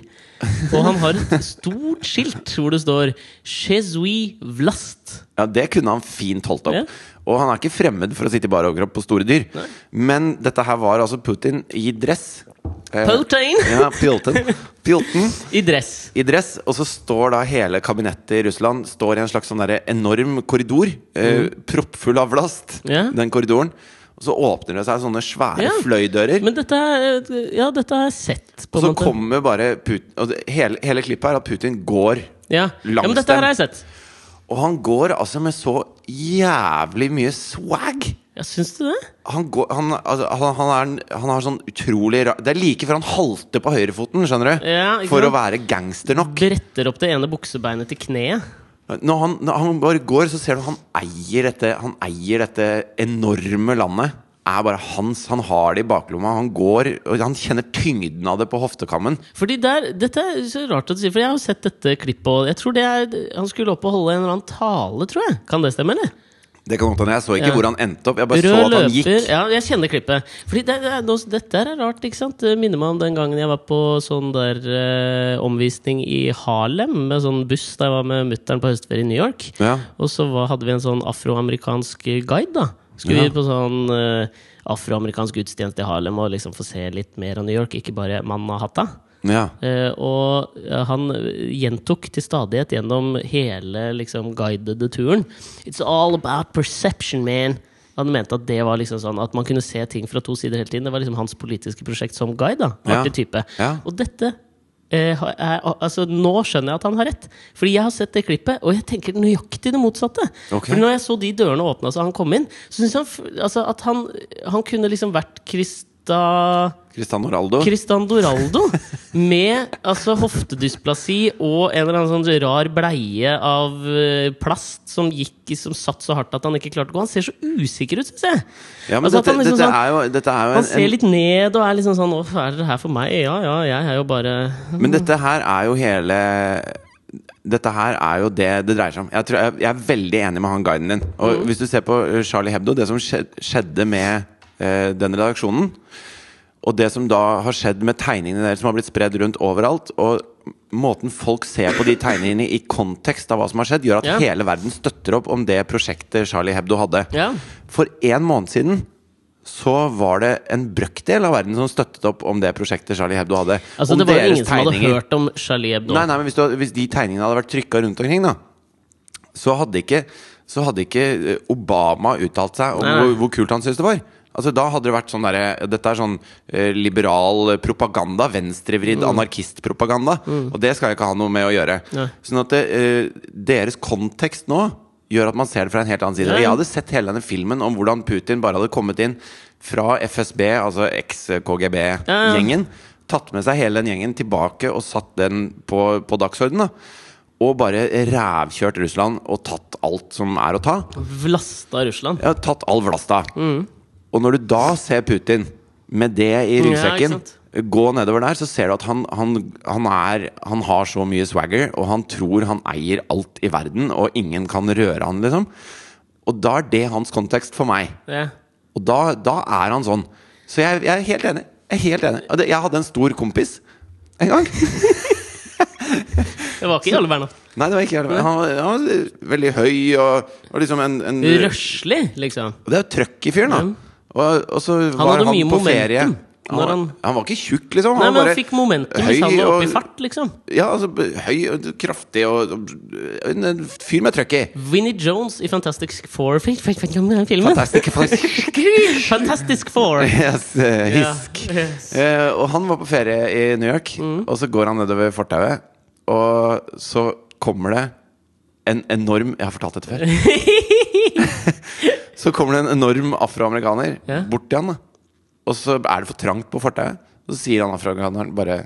Speaker 1: Og han har et stort skilt hvor det står 'Chezui Vlast'.
Speaker 2: Ja, Det kunne han fint holdt opp.
Speaker 1: Ja.
Speaker 2: Og han er ikke fremmed for å sitte i bar overkropp på store dyr. Men dette her var altså Putin i dress. Eh,
Speaker 1: Putin!
Speaker 2: Ja, Putin. Putin
Speaker 1: I dress.
Speaker 2: i dress. Og så står da hele kabinettet i Russland Står i en slags sånn enorm korridor. Eh, proppfull av last.
Speaker 1: Mm. Ja.
Speaker 2: Den korridoren. Og så åpner det seg sånne svære
Speaker 1: Ja.
Speaker 2: fløydører.
Speaker 1: Men dette er Ja, dette har jeg sett. På
Speaker 2: og så kommer bare Putin hele, hele klippet er at Putin går
Speaker 1: ja. ja, men dette har jeg sett.
Speaker 2: Og han går altså med så jævlig mye swag!
Speaker 1: Ja, Syns du det?
Speaker 2: Han, går, han, altså, han, han, er, han har sånn utrolig rar Det er like før han halter på høyrefoten, skjønner du?
Speaker 1: Ja,
Speaker 2: For å være gangster nok.
Speaker 1: Bretter opp det ene buksebeinet til kneet.
Speaker 2: Når han, når han bare går, så ser du han eier dette Han eier dette enorme landet. Er bare hans. Han har det i baklomma. Han går og han kjenner tyngden av det på hoftekammen.
Speaker 1: Fordi der, Dette er så rart å si, for jeg har jo sett dette klippet, og jeg tror det er Han skulle opp og holde en eller annen tale, tror jeg. Kan det stemme, eller?
Speaker 2: Det kan godt hende. Jeg så ikke
Speaker 1: Ja.
Speaker 2: hvor han endte opp. Jeg bare så
Speaker 1: Rød
Speaker 2: at han
Speaker 1: løper
Speaker 2: gikk.
Speaker 1: Ja, jeg kjenner klippet. Fordi det, det er, noe- dette er rart, ikke sant? Det minner meg om den gangen jeg var på sånn der eh, omvisning i Harlem, med sånn buss da jeg var med mutter'n på høstferie i New York.
Speaker 2: Ja.
Speaker 1: Og så var, hadde vi en sånn afroamerikansk guide, da. Skulle
Speaker 2: Ja.
Speaker 1: vi på sånn eh, afroamerikansk gudstjeneste i Harlem og liksom få se litt mer av New York, ikke bare Mannahatta.
Speaker 2: Ja.
Speaker 1: Eh, og eh, han gjentok til stadighet gjennom hele liksom, guidede turen It's all about perception, man. Han mente at det var liksom sånn At man kunne se ting fra to sider hele tiden. Det var liksom hans politiske prosjekt som guide. da
Speaker 2: Ja.
Speaker 1: Type.
Speaker 2: Ja.
Speaker 1: Og dette eh, er, altså, Nå skjønner jeg at han har rett. Fordi jeg har sett det klippet, og jeg tenker nøyaktig det motsatte.
Speaker 2: Okay.
Speaker 1: For når jeg så de dørene åpna så han kom inn, så syns jeg han, altså, at han, han kunne liksom vært Krista
Speaker 2: Cristiano Ronaldo.
Speaker 1: Cristian Doraldo med altså hoftedysplasi og en eller annen sånn rar bleie av eh, plast som gikk som satt så hardt at han ikke klarte å gå. Han ser så usikker ut, syns jeg.
Speaker 2: ja, men
Speaker 1: Altså,
Speaker 2: dette,
Speaker 1: han liksom sånn-
Speaker 2: er jo, er jo
Speaker 1: Han ser litt ned og er liksom sånn Å, er dere her for meg? Ja, ja, jeg er jo bare
Speaker 2: Men dette her er jo hele Dette her er jo det det dreier seg om. Jeg, tror, jeg, jeg er veldig enig med han guiden din. Og
Speaker 1: Mm.
Speaker 2: hvis du ser på eh, Charlie Hebdo, det som skjedde med den redaksjonen Og det som da har skjedd med tegningene deres som har blitt spredd rundt overalt Og måten folk ser på de tegningene i kontekst av hva som har skjedd, gjør at
Speaker 1: yeah.
Speaker 2: hele verden støtter opp om det prosjektet Charlie Hebdo hadde.
Speaker 1: Yeah.
Speaker 2: For en måned siden så var det en brøkdel av verden som støttet opp om det prosjektet Charlie Hebdo hadde.
Speaker 1: Altså,
Speaker 2: om
Speaker 1: det var jo ingen som hadde hørt om Charlie Hebdo.
Speaker 2: Nei, nei, men hvis, du, hvis de tegningene hadde vært trykka rundt omkring, da, så hadde ikke, så hadde ikke eh, Obama uttalt seg om
Speaker 1: Nei, nei.
Speaker 2: hvor, hvor kult han syntes det var. Altså, da hadde det vært sånn derre Dette er sånn eh, liberal propaganda. Venstrevridd anarkistpropaganda. Og det skal jeg ikke ha noe med å gjøre.
Speaker 1: Mm. Nei.
Speaker 2: Sånn at det, eh, deres kontekst nå gjør at man ser det fra en helt annen side.
Speaker 1: Nei.
Speaker 2: Jeg hadde sett hele denne filmen om hvordan Putin bare hadde kommet inn fra FSB, altså eks-KGB-gjengen. Tatt med seg hele den gjengen tilbake og satt den på, på dagsordenen. da. Og bare rævkjørt Russland og tatt alt som er å ta.
Speaker 1: Vlasta Russland.
Speaker 2: Ja, tatt all vlasta. Og når du da ser Putin med det i
Speaker 1: Ja,
Speaker 2: ryggsekken
Speaker 1: ja,
Speaker 2: gå nedover der, så ser du at han, han, han, er, han har så mye swagger, og han tror han eier alt i verden, og ingen kan røre han, liksom. Og da er det hans kontekst for meg.
Speaker 1: Ja.
Speaker 2: Og da, da er han sånn. Så jeg, jeg er helt enig. Jeg er helt enig. Jeg hadde en stor kompis en gang.
Speaker 1: Det var ikke alle verden.
Speaker 2: Nei, det var ikke helt Han, var- han var veldig høy og, og liksom en, en
Speaker 1: Røslig, liksom.
Speaker 2: Det er jo trøkk i fyren, da. Og, og så var han
Speaker 1: mye
Speaker 2: på ferie. Han,
Speaker 1: han-
Speaker 2: han var ikke tjukk, liksom.
Speaker 1: Nei, men han fikk momentum
Speaker 2: høy
Speaker 1: hvis han var oppe i fart, liksom.
Speaker 2: Ja, altså høy og kraftig og og en, en fyr med trøkk i.
Speaker 1: Vinnie Jones i Fantastic Four filmen?
Speaker 2: Fantastic [LAUGHS]
Speaker 1: Fantastic Four!
Speaker 2: Yes, uh, hisk.
Speaker 1: Ja, yes. Mm.
Speaker 2: Eh, og han var på ferie i New York, og så går han nedover fortauet, og så kommer det en enorm Jeg har fortalt dette før. [LAUGHS] så kommer det en enorm afroamerikaner
Speaker 1: Ja.
Speaker 2: bort til han, da. Og så er det for trangt på fortauet. Så sier han afroamerikaneren bare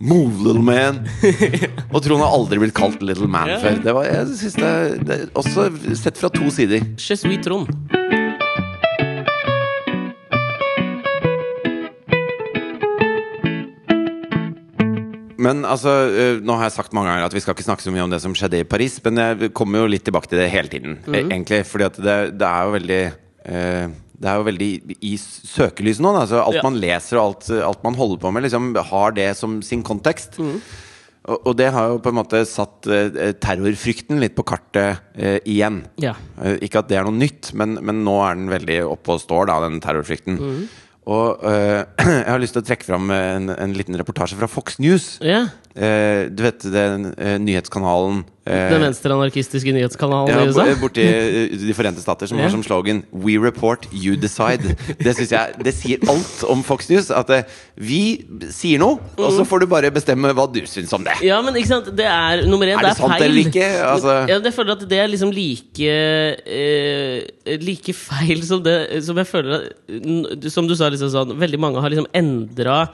Speaker 2: Move, little man! [LAUGHS] og tror han har aldri blitt kalt little man
Speaker 1: Ja.
Speaker 2: før. Det var, jeg synes det, det Også sett fra to sider.
Speaker 1: Je Trond.
Speaker 2: Men altså, eh, nå har jeg sagt mange ganger at vi skal ikke snakke så mye om det som skjedde i Paris, men jeg kommer jo litt tilbake til det hele tiden, mm. egentlig. Fordi at det, det er jo veldig eh, det er jo veldig i søkelyset nå. Altså, alt
Speaker 1: Ja.
Speaker 2: man leser og alt, alt man holder på med, liksom, har det som sin kontekst. Og, og det har jo på en måte satt eh, terrorfrykten litt på kartet eh, igjen.
Speaker 1: Ja.
Speaker 2: Eh, ikke at det er noe nytt, men, men nå er den veldig oppe og står, da, den terrorfrykten. Og eh, [CLEARS THROAT] jeg har lyst til å trekke fram en, en liten reportasje fra Fox News.
Speaker 1: Yeah.
Speaker 2: Eh, du vet den eh, nyhetskanalen eh,
Speaker 1: Den venstreanarkistiske nyhetskanalen
Speaker 2: ja,
Speaker 1: i USA?
Speaker 2: borti [LAUGHS] eh, De forente stater, som har som slogan 'We report, you decide'. Det synes jeg Det sier alt om Fox News. At eh, vi sier noe, og så får du bare bestemme hva du syns om det.
Speaker 1: Ja, men ikke sant, det er nummer én,
Speaker 2: Er
Speaker 1: det
Speaker 2: det
Speaker 1: er
Speaker 2: sant
Speaker 1: feil.
Speaker 2: eller ikke? Altså-
Speaker 1: ja, jeg føler at det er liksom like eh, Like feil som det Som jeg føler at Som du sa, liksom sånn Veldig mange har liksom endra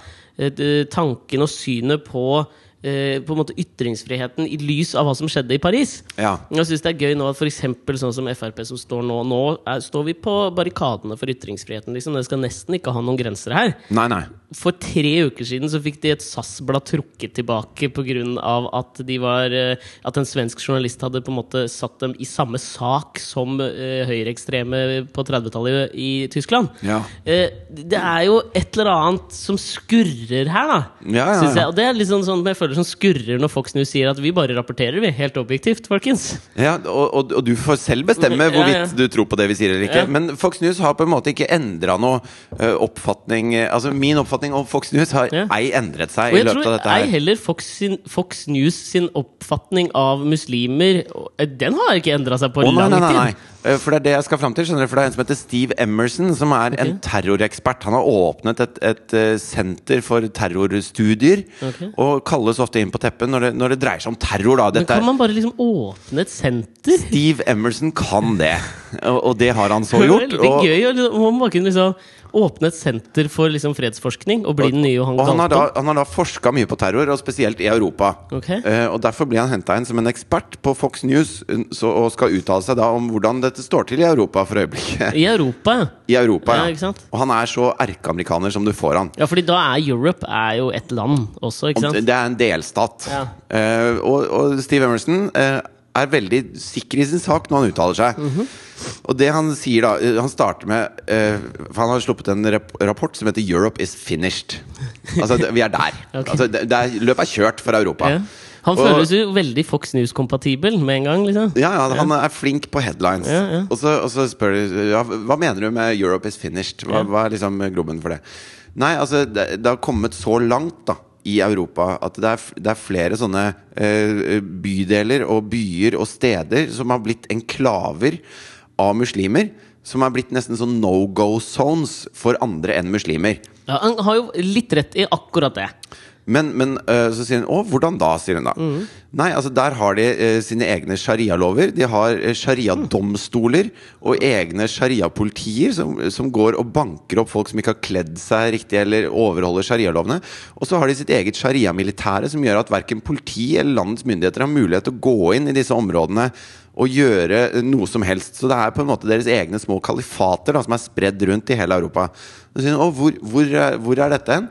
Speaker 1: tanken og synet på eh, På en måte ytringsfriheten i lys av hva som skjedde i Paris.
Speaker 2: Ja.
Speaker 1: Jeg synes det er gøy nå at eksempel sånn som Frp som står nå Nå er, står vi på barrikadene for ytringsfriheten. Liksom. Det skal nesten ikke ha noen grenser her.
Speaker 2: Nei, nei.
Speaker 1: For tre uker siden så fikk de et SAS-blad trukket tilbake pga. at de var eh, At en svensk journalist hadde på en måte satt dem i samme sak som uh, høyreekstreme på 30-tallet i Tyskland.
Speaker 2: Ja.
Speaker 1: Eh, det er jo et eller annet som skurrer her, da.
Speaker 2: Ja, ja, ja.
Speaker 1: jeg. Og det er litt sånn, sånn jeg føler som skurrer når Fox News sier at vi bare rapporterer, vi. Helt objektivt, folkens.
Speaker 2: Ja, og, og, og du får selv bestemme [LAUGHS]
Speaker 1: Ja, ja.
Speaker 2: hvorvidt du tror på det vi sier eller ikke.
Speaker 1: Ja.
Speaker 2: Men Fox News har på en måte ikke endra noe ø, oppfatning eh, Altså Min oppfatning om Fox News har
Speaker 1: Ja.
Speaker 2: ei endret seg
Speaker 1: Og
Speaker 2: i
Speaker 1: jeg
Speaker 2: løpet av
Speaker 1: tror ei heller Fox, sin, Fox News sin oppfatning av muslimer eh, Den har ikke endra seg på
Speaker 2: oh,
Speaker 1: lang
Speaker 2: nei, nei, nei. Eh, For det er det jeg skal fram til. skjønner du For det er en som heter Steve Emerson, som er en terrorekspert. Han har åpnet et, et eh, senter for terrorstudier,
Speaker 1: okay.
Speaker 2: og kalles ofte inn på teppet når det, når det dreier seg om terror. Da.
Speaker 1: Men kan
Speaker 2: er,
Speaker 1: man bare liksom åpne et senter?
Speaker 2: Steve Emerson kan det, og, og det har han så gjort.
Speaker 1: Veldig
Speaker 2: Og,
Speaker 1: gøy. og liksom- Liksom åpne et senter for liksom fredsforskning og bli den nye Johan
Speaker 2: Galtung? han har, da, han har da forska mye på terror, og spesielt i Europa.
Speaker 1: Okay.
Speaker 2: Uh, og Derfor blir han henta inn som en ekspert på Fox News eh, så, og skal uttale seg da om hvordan dette står til i Europa for øyeblikket.
Speaker 1: I Europa. [LAUGHS]
Speaker 2: I Europa,
Speaker 1: Ja,
Speaker 2: ja. Og han er så erkeamerikaner som du får han.
Speaker 1: Ja, fordi da er Europe er jo et land også, ikke
Speaker 2: Og
Speaker 1: sant?
Speaker 2: det er en delstat.
Speaker 1: Ja.
Speaker 2: Uh, og, og Steve Emerson eh, er veldig sikker i sin sak når han uttaler seg.
Speaker 1: Mhm.
Speaker 2: Og det han sier da eh, Han starter med uh, For han har sluppet en rapport som heter 'Europe is finished'. [LAUGHS] Altså, vi er der.
Speaker 1: okay.
Speaker 2: Altså, det, det er, løpet er kjørt for Europa.
Speaker 1: Ja. Han
Speaker 2: Og-
Speaker 1: føles jo veldig Fox News-kompatibel med en gang, liksom.
Speaker 2: Ja, ja, han er flink på headlines. Og, så, og så spør de ja, hva mener du med 'Europe is finished'? Hva, hva er liksom grobben for det? Nei, altså, det, det har kommet så langt da i Europa at det er, det er flere sånne eh, bydeler og byer og steder som har blitt enklaver av muslimer. Som er blitt nesten sånn no go zones for andre enn muslimer.
Speaker 1: Ja, han har jo litt rett i akkurat det.
Speaker 2: Men, men øh, så sier hun Å, hvordan da? sier hun da. Nei, altså der har de øh, sine egne sharialover. De har øh, shariadomstoler og egne shariapolitier som, som går og banker opp folk som ikke har kledd seg riktig eller overholder sharialovene. Og så har de sitt eget shariamilitære som gjør at verken politi eller landets myndigheter har mulighet til å gå inn i disse områdene og gjøre noe som helst. Så det er på en måte deres egne små kalifater da, som er spredd rundt i hele Europa. Sier «Å, hvor, hvor, er- hvor er dette hen?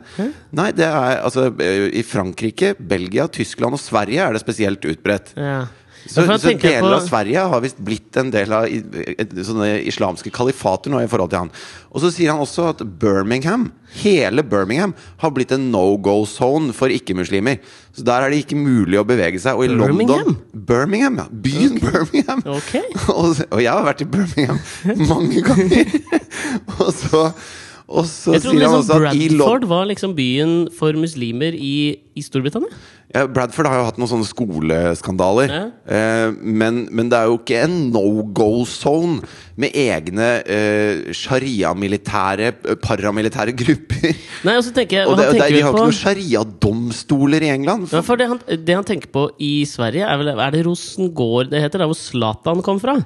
Speaker 2: Nei, det er altså eh, I Frankrike, Belgia, Tyskland og Sverige er det spesielt utbredt.
Speaker 1: Ja.
Speaker 2: Så, så deler
Speaker 1: på-
Speaker 2: av Sverige har visst blitt en del av sånne islamske kalifater nå i forhold til han. Og så sier han også at Birmingham, hele Birmingham, har blitt en no go zone for ikke-muslimer. Så der er det ikke mulig å bevege seg. Og i
Speaker 1: Birmingham?
Speaker 2: London Birmingham, ja. Byen Birmingham. [LAUGHS]
Speaker 1: Okay. [LAUGHS]
Speaker 2: og, og jeg har vært i Birmingham [LAUGHS] mange ganger. og så, og så sier han
Speaker 1: liksom
Speaker 2: også at i London
Speaker 1: Bradford var liksom byen for muslimer i, i Storbritannia.
Speaker 2: Ja, Bradford har jo hatt noen sånne skoleskandaler.
Speaker 1: Ja.
Speaker 2: Eh, men, men det er jo ikke en no go-zone med egne eh, sharia-militære, eh, paramilitære grupper.
Speaker 1: Nei, og så tenker jeg
Speaker 2: Og det, og det, de har
Speaker 1: på,
Speaker 2: ikke noen sharia-domstoler i England.
Speaker 1: ja, for det han, det han tenker på i Sverige, er vel Er det Rosengård det heter? Der hvor Zlatan kom fra?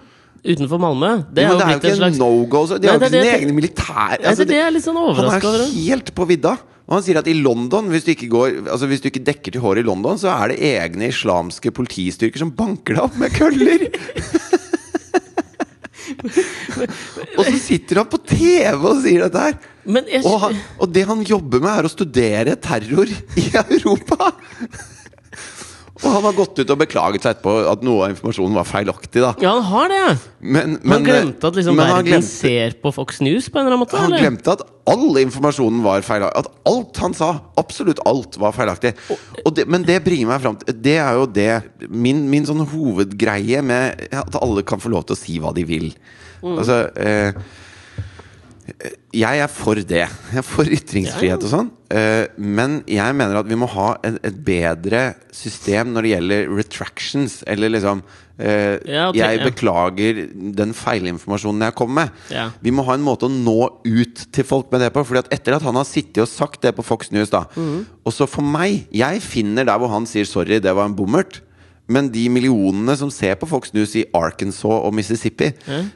Speaker 1: Utenfor Malmö? Det er jo
Speaker 2: det er jo ikke en
Speaker 1: slags
Speaker 2: no-go-zone, De har jo ikke sine egne militære
Speaker 1: altså, det, det er litt sånn
Speaker 2: Han er helt på vidda. Og han sier at i London, hvis du ikke, går, altså hvis du ikke dekker til håret i London, så er det egne islamske politistyrker som banker deg opp med køller! og så sitter han på TV og sier dette her!
Speaker 1: Men jeg,
Speaker 2: Og, han, og det han jobber med, er å studere terror i Europa! Og han har gått ut og beklaget seg etterpå at noe av informasjonen var feilaktig. da
Speaker 1: Ja, han har det!
Speaker 2: Men,
Speaker 1: Han glemte at liksom verden
Speaker 2: glemte,
Speaker 1: ser på Fox News på en eller annen måte?
Speaker 2: han
Speaker 1: eller?
Speaker 2: glemte at all informasjonen var feilaktig. At alt han sa, absolutt alt, var feilaktig. Det, men det bringer meg fram til Det er jo det Min, min sånn hovedgreie med at alle kan få lov til å si hva de vil.
Speaker 1: Mm.
Speaker 2: Altså eh, jeg er for det. Jeg er for ytringsfrihet og sånn. Eh, men jeg mener at vi må ha et, bedre system når det gjelder retractions. Eller liksom eh, Jeg beklager den feilinformasjonen jeg kom med. Vi må ha en måte å nå ut til folk med det på. Fordi at etter at han har sittet og sagt det på Fox News, da
Speaker 1: Mhm.
Speaker 2: Og så for meg Jeg finner der hvor han sier 'sorry, det var en bommert'. Men de millionene som ser på Fox News i Arkansas og Mississippi,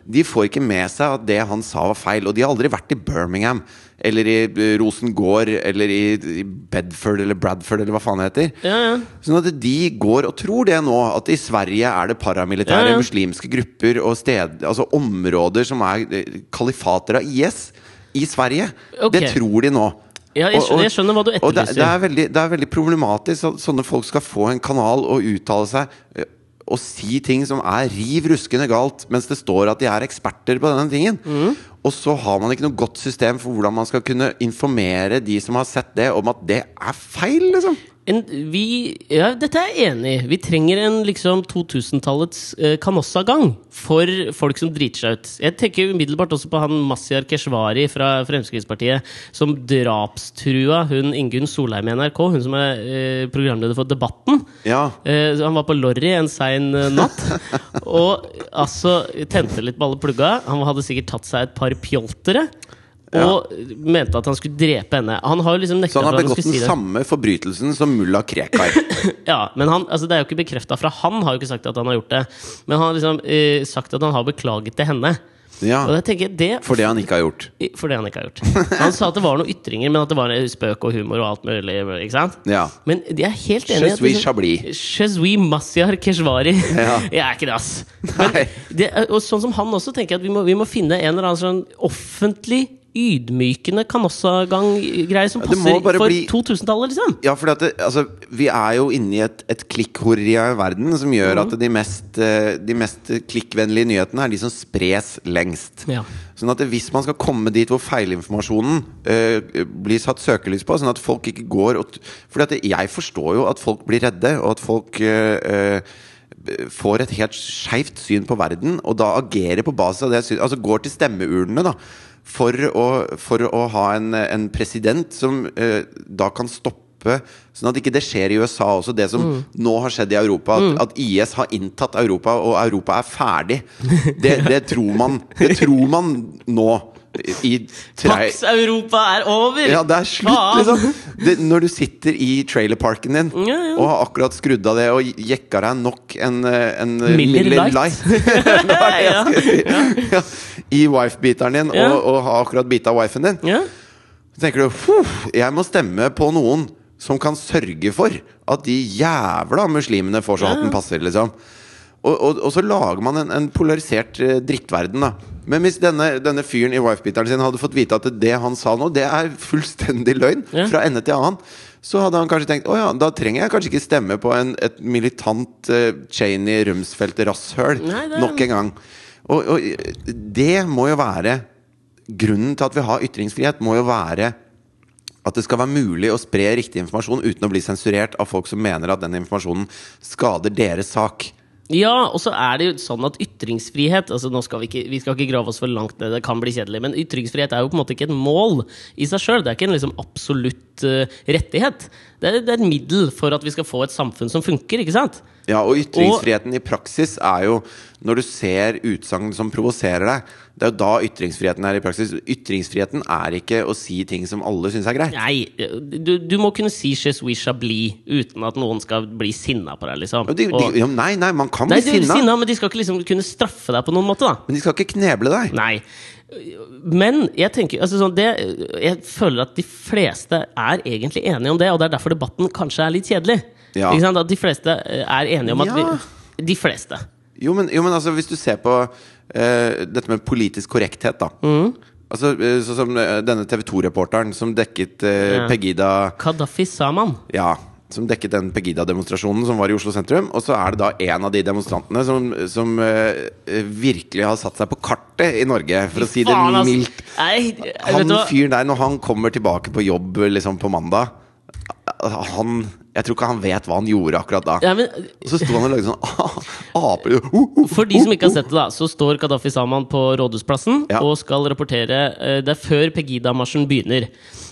Speaker 2: de får ikke med seg at det han sa var feil. Og de har aldri vært i Birmingham eller i eh, Rosengård eller i, i Bedford eller Bradford eller hva faen det heter.
Speaker 1: Ja, ja.
Speaker 2: Sånn at de går og tror det nå, at i Sverige er det paramilitære
Speaker 1: Ja, ja.
Speaker 2: muslimske grupper og sted, altså områder som er eh, kalifater av IS i Sverige.
Speaker 1: Okay.
Speaker 2: Det tror de nå.
Speaker 1: Ja, jeg skjønner- jeg skjønner hva du
Speaker 2: og det, det, er veldig, det er veldig problematisk at sånne folk skal få en kanal og uttale seg eh, og si ting som er riv ruskende galt, mens det står at de er eksperter på denne tingen.
Speaker 1: Mm.
Speaker 2: Og så har man ikke noe godt system for hvordan man skal kunne informere de som har sett det, om at det er feil, liksom.
Speaker 1: En, vi, ja, dette er jeg enig i. Vi trenger en liksom 2000-tallets eh, Canossa-gang for folk som driter seg ut. Jeg tenker umiddelbart også på han Mazyar Keshvari fra Fremskrittspartiet som drapstrua hun Ingunn Solheim i NRK, hun som er eh, programleder for Debatten.
Speaker 2: Ja.
Speaker 1: Eh, han var på Lorry en sein eh, natt [LAUGHS] og altså tente litt på alle plugga. Han hadde sikkert tatt seg et par pjoltere. Og mente at han skulle drepe henne. Han har jo liksom nekta
Speaker 2: Så han har begått den
Speaker 1: si
Speaker 2: samme forbrytelsen som mulla Krekar. [LAUGHS]
Speaker 1: Ja, men han, altså Det er jo ikke bekrefta fra han, har jo ikke sagt at han har gjort det. Men han har liksom uh, sagt at han har beklaget til henne.
Speaker 2: Ja,
Speaker 1: jeg det
Speaker 2: For det han ikke har gjort.
Speaker 1: For det han ikke har gjort. Han sa at det var noen ytringer, men at det var spøk og humor og alt mulig. Ikke sant?
Speaker 2: Ja.
Speaker 1: Men de er helt enige i
Speaker 2: Je
Speaker 1: at
Speaker 2: suis Chablis.
Speaker 1: Je suis Mazyar Keshvari.
Speaker 2: Ja. [LAUGHS]
Speaker 1: Jeg er ikke det, ass. Men det, og sånn som han også tenker jeg at vi må, vi må finne en eller annen sånn offentlig ydmykende kan også
Speaker 2: gang greie som
Speaker 1: passer for
Speaker 2: bli-
Speaker 1: 2000-tallet, liksom.
Speaker 2: Ja, for altså, vi er jo inne i et, et klikkhorri av verden som gjør
Speaker 1: mm.
Speaker 2: at de mest, eh, de mest klikkvennlige nyhetene er de som spres lengst.
Speaker 1: Ja.
Speaker 2: Sånn at hvis man skal komme dit hvor feilinformasjonen eh, blir satt søkelys på, sånn at folk ikke går og For jeg forstår jo at folk blir redde, og at folk eh, får et helt skeivt syn på verden, og da agerer på basis av det synet. Altså går til stemmeurnene, da. For å, for å ha en, en president som eh, da kan stoppe Sånn at ikke det skjer i USA også, det som nå har skjedd i Europa. At, at IS har inntatt Europa, og Europa er ferdig. Det, det, tror, man, det tror man nå. I
Speaker 1: Pax Europa er over!
Speaker 2: ja, det er slutt, liksom. Det, når du sitter i trailerparken din
Speaker 1: Ja, ja.
Speaker 2: og har akkurat skrudd av det og jekka deg nok en, eh, en
Speaker 1: Miller Lite.
Speaker 2: Light [LAUGHS] [LAUGHS] jeg
Speaker 1: Ja,
Speaker 2: si. Ja. I wife-biteren din,
Speaker 1: Ja.
Speaker 2: og, og har akkurat bita wifen din.
Speaker 1: Ja.
Speaker 2: Så tenker du jeg må stemme på noen som kan sørge for at de jævla muslimene får så hatten passer, liksom. Og, og, og så lager man en, en polarisert eh, drittverden, da. Men hvis denne, denne fyren i wifebeateren sin hadde fått vite at det han sa nå, det er fullstendig løgn,
Speaker 1: Ja.
Speaker 2: fra ende til annen, så hadde han kanskje tenkt å ja, da trenger jeg kanskje ikke stemme på en, et militant uh, Cheney Rumsfeldt-rasshøl
Speaker 1: er-
Speaker 2: nok en gang. Og, og det må jo være Grunnen til at vi har ytringsfrihet, må jo være at det skal være mulig å spre riktig informasjon uten å bli sensurert av folk som mener at den informasjonen skader deres sak.
Speaker 1: Ja, og så er det jo sånn at ytringsfrihet altså nå skal vi, ikke, vi skal ikke grave oss for langt ned, det kan bli kjedelig, men ytringsfrihet er jo på en måte ikke et mål i seg sjøl. Det er ikke en liksom absolutt eh, rettighet. Det er, det er et middel for at vi skal få et samfunn som funker, ikke sant?
Speaker 2: Ja, og ytringsfriheten i praksis er jo når du ser utsagn som provoserer deg. Det er jo da ytringsfriheten er i praksis. Ytringsfriheten er ikke å si ting som alle syns er greit.
Speaker 1: Nei, du, du må kunne si 'Je we shall bli' uten at noen skal bli sinna på deg, liksom.
Speaker 2: De, de,
Speaker 1: Og-
Speaker 2: nei, nei, man kan
Speaker 1: Nei,
Speaker 2: bli sinna,
Speaker 1: sinna, men de skal ikke liksom kunne straffe deg på noen måte, da.
Speaker 2: men de skal ikke kneble deg.
Speaker 1: Nei. Men jeg tenker altså sånn, det, Jeg føler at de fleste er egentlig enige om det, og det er derfor debatten kanskje er litt kjedelig.
Speaker 2: Ja.
Speaker 1: At de fleste eh, er enige om at
Speaker 2: Ja.
Speaker 1: vi De fleste.
Speaker 2: Jo, men, jo, men altså, hvis du ser på uh, dette med politisk korrekthet, da.
Speaker 1: Mm.
Speaker 2: Altså, eh, Sånn som denne TV 2-reporteren som dekket uh,
Speaker 1: Ja.
Speaker 2: Pegida
Speaker 1: Kadafi Saman.
Speaker 2: Ja. Som dekket den Pegida-demonstrasjonen som var i Oslo sentrum. Og så er det da en av de demonstrantene som, som eh, virkelig har satt seg på kartet i Norge, for å si det mildt. Han fyren der, når han kommer tilbake på jobb liksom på mandag Han Jeg tror ikke han vet hva han gjorde akkurat da.
Speaker 1: Ja, men,
Speaker 2: Og så sto han og lagde sånn [LAUGHS] aper uh, [LAUGHS] uh,
Speaker 1: for de som ikke har sett det, da, så står Kadafi Saman på Rådhusplassen
Speaker 2: Ja.
Speaker 1: og skal rapportere eh, Det er før Pegida-marsjen begynner.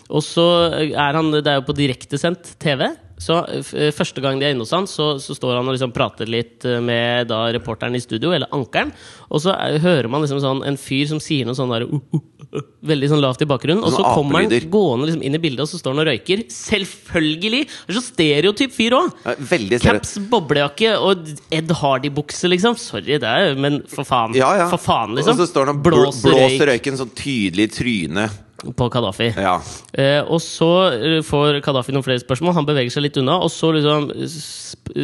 Speaker 1: Og så er han Det er jo på direktesendt TV. Så eh, første gang de er inne hos han, så, så står han og liksom prater litt eh, med da reporteren i studio, eller ankeren. Og så er, hører man liksom sånn en fyr som sier noe sånn der uh, uh, uh, Veldig sånn lavt i bakgrunnen. Og så kommer han gående liksom inn i bildet, og så står han og røyker. Selvfølgelig! Det er så stereotyp fyr òg!
Speaker 2: Ja,
Speaker 1: Caps, boblejakke og Ed Hardy-bukse, liksom. Sorry, det er Men for faen.
Speaker 2: Ja, ja.
Speaker 1: For faen, liksom.
Speaker 2: Og så står han og
Speaker 1: blåser,
Speaker 2: blåser, blåser røyken sånn tydelig i trynet.
Speaker 1: På Kadafi.
Speaker 2: Ja.
Speaker 1: Eh, og så eh, får Kadafi noen flere spørsmål. Han beveger seg litt unna. Og så liksom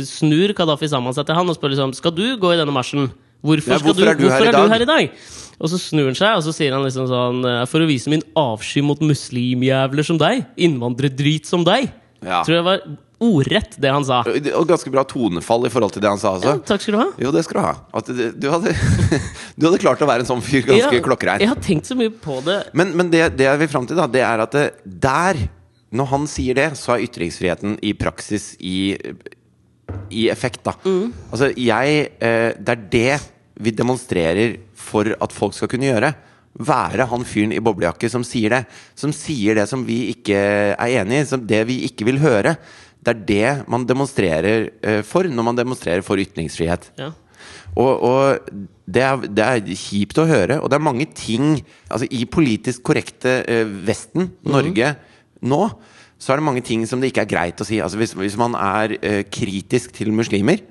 Speaker 1: snur Kadafi sammen seg til han og spør liksom Skal du gå i denne marsjen. Hvorfor,
Speaker 2: Ja, hvorfor
Speaker 1: du,
Speaker 2: er du her
Speaker 1: hvorfor
Speaker 2: i
Speaker 1: er du
Speaker 2: dag?»
Speaker 1: her i dag? Og så snur han seg og så sier han liksom sånn eh, For å vise min avsky mot muslimjævler som deg. Innvandrerdrit som deg.
Speaker 2: Ja.
Speaker 1: Tror jeg var ordrett, det han sa.
Speaker 2: Og ganske bra tonefall i forhold til det han sa
Speaker 1: Ja, takk skal du ha.
Speaker 2: Jo, det skal du ha. At du, hadde, [LAUGHS] du hadde klart å være en sånn fyr ganske
Speaker 1: Ja,
Speaker 2: klokkerein.
Speaker 1: Jeg har tenkt så mye på det.
Speaker 2: Men, men det, det jeg vil fram til, da, det er at det, der, når han sier det, så er ytringsfriheten i praksis i, i effekt, da. Altså, jeg eh, Det er det vi demonstrerer for at folk skal kunne gjøre. Være han fyren i boblejakke som sier det. Som sier det som vi ikke er enig i. Som det vi ikke vil høre. Det er det man demonstrerer eh, for når man demonstrerer for ytringsfrihet.
Speaker 1: Ja.
Speaker 2: Og, og det, er, det er kjipt å høre, og det er mange ting Altså I politisk korrekte eh, Vesten, Norge, nå, så er det mange ting som det ikke er greit å si. Altså Hvis, hvis man er eh, kritisk til muslimer,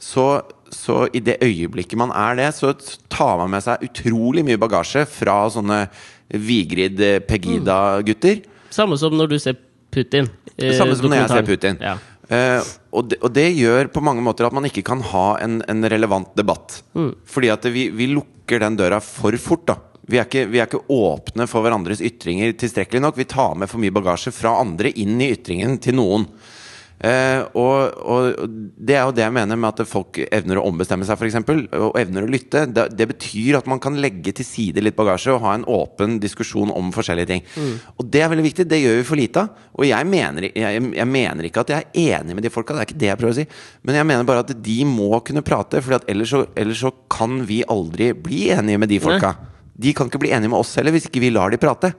Speaker 2: så, så i det øyeblikket man er det, så tar man med seg utrolig mye bagasje fra sånne Vigrid Pegida-gutter.
Speaker 1: Samme som når du ser Putin. eh,
Speaker 2: Samme som når jeg ser. Putin.
Speaker 1: Ja.
Speaker 2: Eh, og, det, og det gjør på mange måter at man ikke kan ha en, en relevant debatt.
Speaker 1: Mm.
Speaker 2: Fordi at vi, vi lukker den døra for fort. da vi er, ikke, vi er ikke åpne for hverandres ytringer tilstrekkelig nok. Vi tar med for mye bagasje fra andre inn i ytringen til noen. Eh, og, og det er jo det jeg mener med at folk evner å ombestemme seg, f.eks. Og evner å lytte. Det, det betyr at man kan legge til side litt bagasje og ha en åpen diskusjon om forskjellige ting. Og det er veldig viktig. Det gjør vi for lite av. Og jeg mener, jeg, jeg mener ikke at jeg er enig med de folka, det er ikke det jeg prøver å si. Men jeg mener bare at de må kunne prate, for ellers, så- ellers så kan vi aldri bli enige med de folka. De kan ikke bli enige med oss heller, hvis ikke vi lar de prate.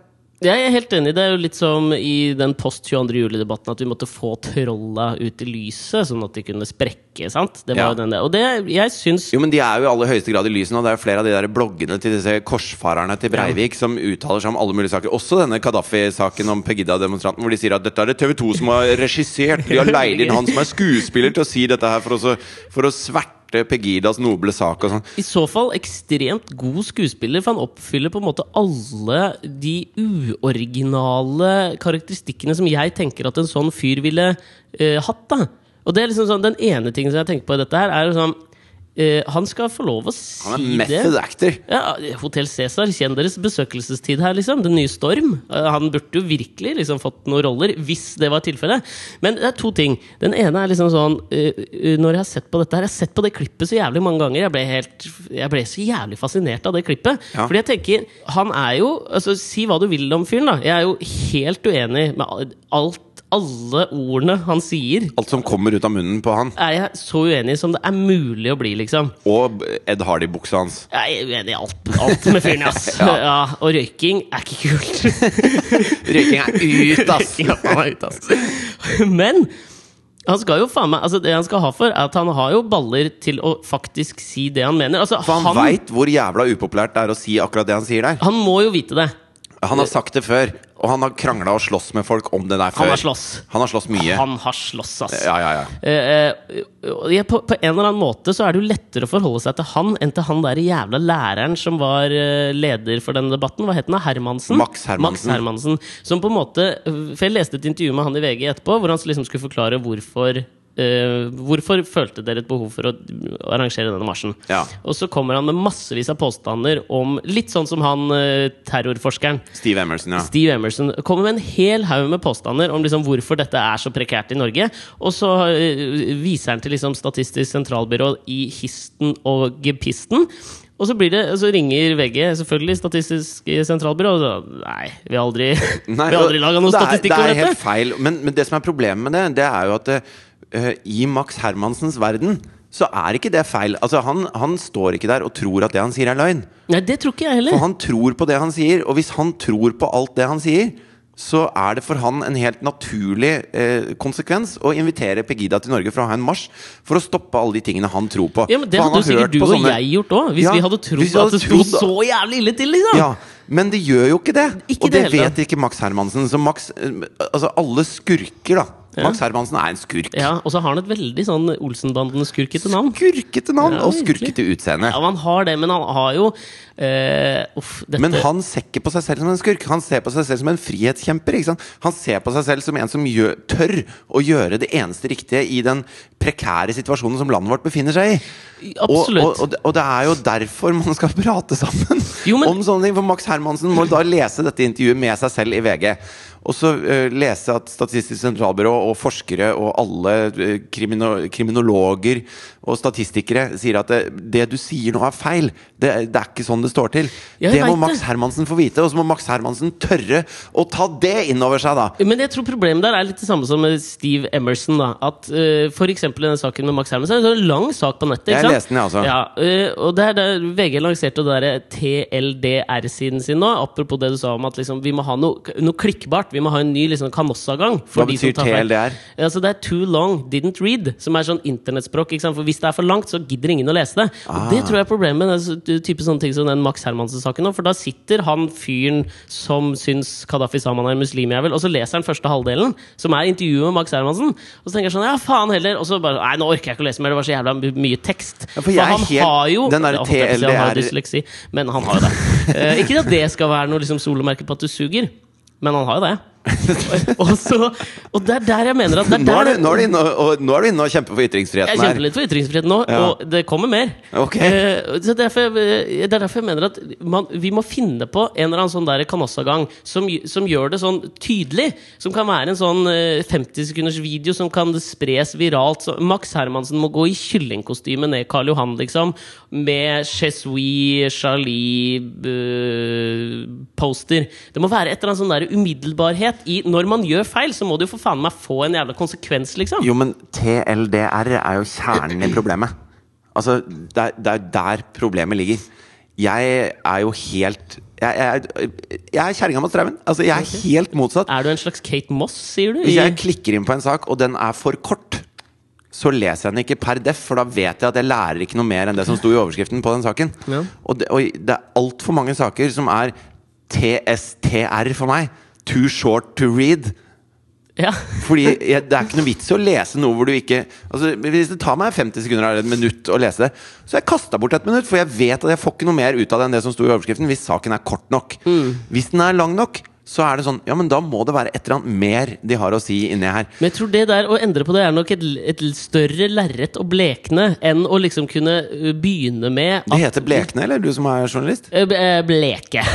Speaker 1: Jeg er helt enig. Det er jo litt som i den post 22. juli-debatten at vi måtte få trolla ut i lyset, sånn at de kunne sprekke. sant? Det var
Speaker 2: Ja.
Speaker 1: jo den der. Og det, jeg syns
Speaker 2: Jo, men de er jo i aller høyeste grad i lyset nå. Det er jo flere av de der bloggene til disse korsfarerne til Breivik som uttaler seg om alle mulige saker. Også denne Kadafi-saken om Pegida-demonstranten, hvor de sier at dette er det TV 2 som har regissert. De har leid inn [LAUGHS] han som er skuespiller til å si dette her for å, for å sverte Pegidas noble sak og sånn.
Speaker 1: i så fall ekstremt god skuespiller, for han oppfyller på en måte alle de uoriginale karakteristikkene som jeg tenker at en sånn fyr ville uh, hatt. da Og det er liksom sånn, Den ene tingen som jeg tenker på i dette her, er jo eh, Han skal få lov å si det.
Speaker 2: Han er
Speaker 1: det.
Speaker 2: method actor.
Speaker 1: Ja, Hotell Cæsar, kjenn deres besøkelsestid her, liksom. Den nye Storm. Eh, Han burde jo virkelig liksom fått noen roller, hvis det var tilfellet. Men det er to ting. Den ene er liksom sånn eh, Når jeg har sett på dette her Jeg har sett på det klippet så jævlig mange ganger. Jeg ble, helt, jeg ble så jævlig fascinert av det klippet.
Speaker 2: Ja.
Speaker 1: Fordi jeg tenker Han er jo altså Si hva du vil om fyren, da. Jeg er jo helt uenig med alt alle ordene han sier.
Speaker 2: Alt som kommer ut av munnen på han.
Speaker 1: Er jeg så uenig som det er mulig å bli, liksom.
Speaker 2: Og Ed Hardy-buksa hans.
Speaker 1: Jeg er uenig i alt, alt med fyren, ass. [LAUGHS] ja. og røyking er ikke kult. [LAUGHS]
Speaker 2: Røyking er ut, ass! [LAUGHS]
Speaker 1: Røyking er ut, ass. Men han skal jo faen meg Altså det han skal ha for, er at han har jo baller til å faktisk si det han mener. Altså,
Speaker 2: For han,
Speaker 1: han,
Speaker 2: veit hvor jævla upopulært det er å si akkurat det han sier der.
Speaker 1: han må jo vite det.
Speaker 2: Han har sagt det før, og han har krangla og slåss med folk om det der før.
Speaker 1: Han har slåss.
Speaker 2: Han har slåss mye.
Speaker 1: Han har slåss, ass.
Speaker 2: Ja, ja, ja.
Speaker 1: Eh, eh, på, på en eller annen måte så er det jo lettere å forholde seg til han enn til han der jævla læreren som var eh, leder for denne debatten. Hva het han? Hermansen?
Speaker 2: Max Hermansen.
Speaker 1: Max Hermansen. Som på en måte For jeg leste et intervju med han i VG etterpå, hvor han liksom skulle forklare hvorfor eh, Hvorfor følte dere et behov for å arrangere denne marsjen?
Speaker 2: Ja.
Speaker 1: Og så kommer han med massevis av påstander om Litt sånn som han uh, terrorforskeren.
Speaker 2: Steve Emerson, ja.
Speaker 1: Steve Emerson kommer med en hel haug med påstander om liksom hvorfor dette er så prekært i Norge. Og så uh, viser han til liksom Statistisk sentralbyrå i histen og gepisten. Og så, blir det, så ringer VG, selvfølgelig, Statistisk sentralbyrå, og så Nei, vi har aldri, [LAUGHS] vi har aldri laga noe
Speaker 2: statistikk om
Speaker 1: statistikk
Speaker 2: Det er helt feil. Men, men det som er problemet med det, det er jo at eh, i Max Hermansens verden så er ikke det feil. Altså, han, han står ikke der og tror at det han sier, er løgn.
Speaker 1: Nei, det tror ikke jeg heller For
Speaker 2: han tror på det han sier, og hvis han tror på alt det han sier, så er det for han en helt naturlig eh, konsekvens å invitere Pegida til Norge for å ha en marsj for å stoppe alle de tingene han tror på.
Speaker 1: Ja, men Det hadde sikkert du og
Speaker 2: sånne-
Speaker 1: jeg gjort òg, hvis
Speaker 2: Ja,
Speaker 1: vi hadde trodd
Speaker 2: hadde
Speaker 1: at det sto så jævlig ille til, liksom!
Speaker 2: Ja, men det gjør jo ikke det.
Speaker 1: Ikke
Speaker 2: og det
Speaker 1: det
Speaker 2: vet ikke Max Hermansen. Så Max, eh, altså alle skurker, da. Max Hermansen er en skurk.
Speaker 1: Ja, Og så har han et veldig sånn Olsenbanden-skurkete navn.
Speaker 2: Skurkete navn og skurkete utseende.
Speaker 1: Ja, han har det, men han har jo Uh, Uff,
Speaker 2: Men han ser ikke på seg selv som en skurk. Han ser på seg selv som en frihetskjemper. Ikke sant? Han ser på seg selv som en som gjør, tør å gjøre det eneste riktige i den prekære situasjonen som landet vårt befinner seg i. Og, og, og, det- og det er jo derfor man skal prate sammen
Speaker 1: Jo, men-
Speaker 2: om sånne ting. For Max Hermansen må da lese dette intervjuet med seg selv i VG. Og så eh, lese at Statistisk sentralbyrå og forskere og alle eh, krimino kriminologer og statistikere sier at det, det du sier nå er feil. Det, det er ikke sånn det står til.
Speaker 1: Jeg
Speaker 2: det må Max. Hermansen få vite, og så må Max Hermansen tørre å ta det inn over seg, da.
Speaker 1: Men jeg tror problemet der er litt det samme som med Steve Emerson. da At uh, For eksempel den saken med Max Hermansen Det er en lang sak på nettet. ikke
Speaker 2: Jeg leste den, jeg også.
Speaker 1: Ja, uh, og det er der VG lanserte det der TLDR-siden sin nå. Apropos det du sa om at liksom, vi må ha noe, noe klikkbart. Vi må ha en ny liksom, kanossagang.
Speaker 2: Hva betyr. TLDR?
Speaker 1: Altså, det er too long, didn't read. Som er sånn internettspråk. Ikke sant? For hvis det er for langt, så gidder ingen å lese det. Og
Speaker 2: Ah.
Speaker 1: det tror jeg er problemet med den type sånne ting som den Max Hermansen-saken. For da sitter han fyren som syns Kadafi Saman er muslimjævel, og så leser han første halvdelen, som er intervjuet med Max Hermansen. Og så tenker jeg sånn, ja faen heller. Og så bare Nei, nå orker jeg ikke å lese mer, det var så jævla mye tekst.
Speaker 2: Ja, for er
Speaker 1: han
Speaker 2: helt-
Speaker 1: har jo
Speaker 2: den
Speaker 1: derre si, Han har dysleksi, men han har jo det. Eh, ikke at det skal være noe liksom solomerke på at du suger, men han har jo det. [LAUGHS] og, så, og det er der jeg mener at det er
Speaker 2: Nå er, du, nå, er du inne og, nå er du inne og kjemper for
Speaker 1: jeg kjemper litt for ytringsfriheten nå,
Speaker 2: Ja.
Speaker 1: og det kommer mer.
Speaker 2: Ok.
Speaker 1: Eh, så derfor, jeg- det er derfor jeg mener at man, vi må finne på en eller annen sånn der kanossagang som, som gjør det sånn tydelig. Som kan være en sånn eh, 50 sekunders video som kan spres viralt. Så Max Hermansen må gå i kyllingkostyme ned Karl Johan, liksom. Med Chesui, Charlie-poster. det må være et eller annet sånn der umiddelbarhet i Når man gjør feil, så må du for faen meg få en jævla konsekvens, liksom.
Speaker 2: Jo, men TLDR er jo kjernen i problemet. Altså, det er, det er der problemet ligger. Jeg er jo helt Jeg, jeg, jeg er kjerringa mot strømmen. Altså, jeg er helt motsatt.
Speaker 1: Er du en slags Kate Moss, sier du?
Speaker 2: Hvis jeg klikker inn på en sak, og den er for kort, så leser jeg den ikke per def, for da vet jeg at jeg lærer ikke noe mer enn det som sto i overskriften på den saken.
Speaker 1: Ja.
Speaker 2: Og, det, og det er altfor mange saker som er TSTR for meg. Too short to read.
Speaker 1: Ja.
Speaker 2: Fordi jeg, Det er ikke noe vits i å lese noe hvor du ikke Altså Hvis det tar meg 50 sekunder eller et minutt å lese det, så har jeg kasta bort et minutt, for jeg vet at jeg får ikke noe mer ut av det enn det som sto i overskriften, hvis saken er kort nok. Hvis den er lang nok, så er det sånn Ja, men da må det være et eller annet mer de har å si inni her.
Speaker 1: Men jeg tror det der å endre på det er nok et, et større lerret å blekne enn å liksom kunne begynne med
Speaker 2: Det heter Blekne, eller du som er journalist?
Speaker 1: Bleke.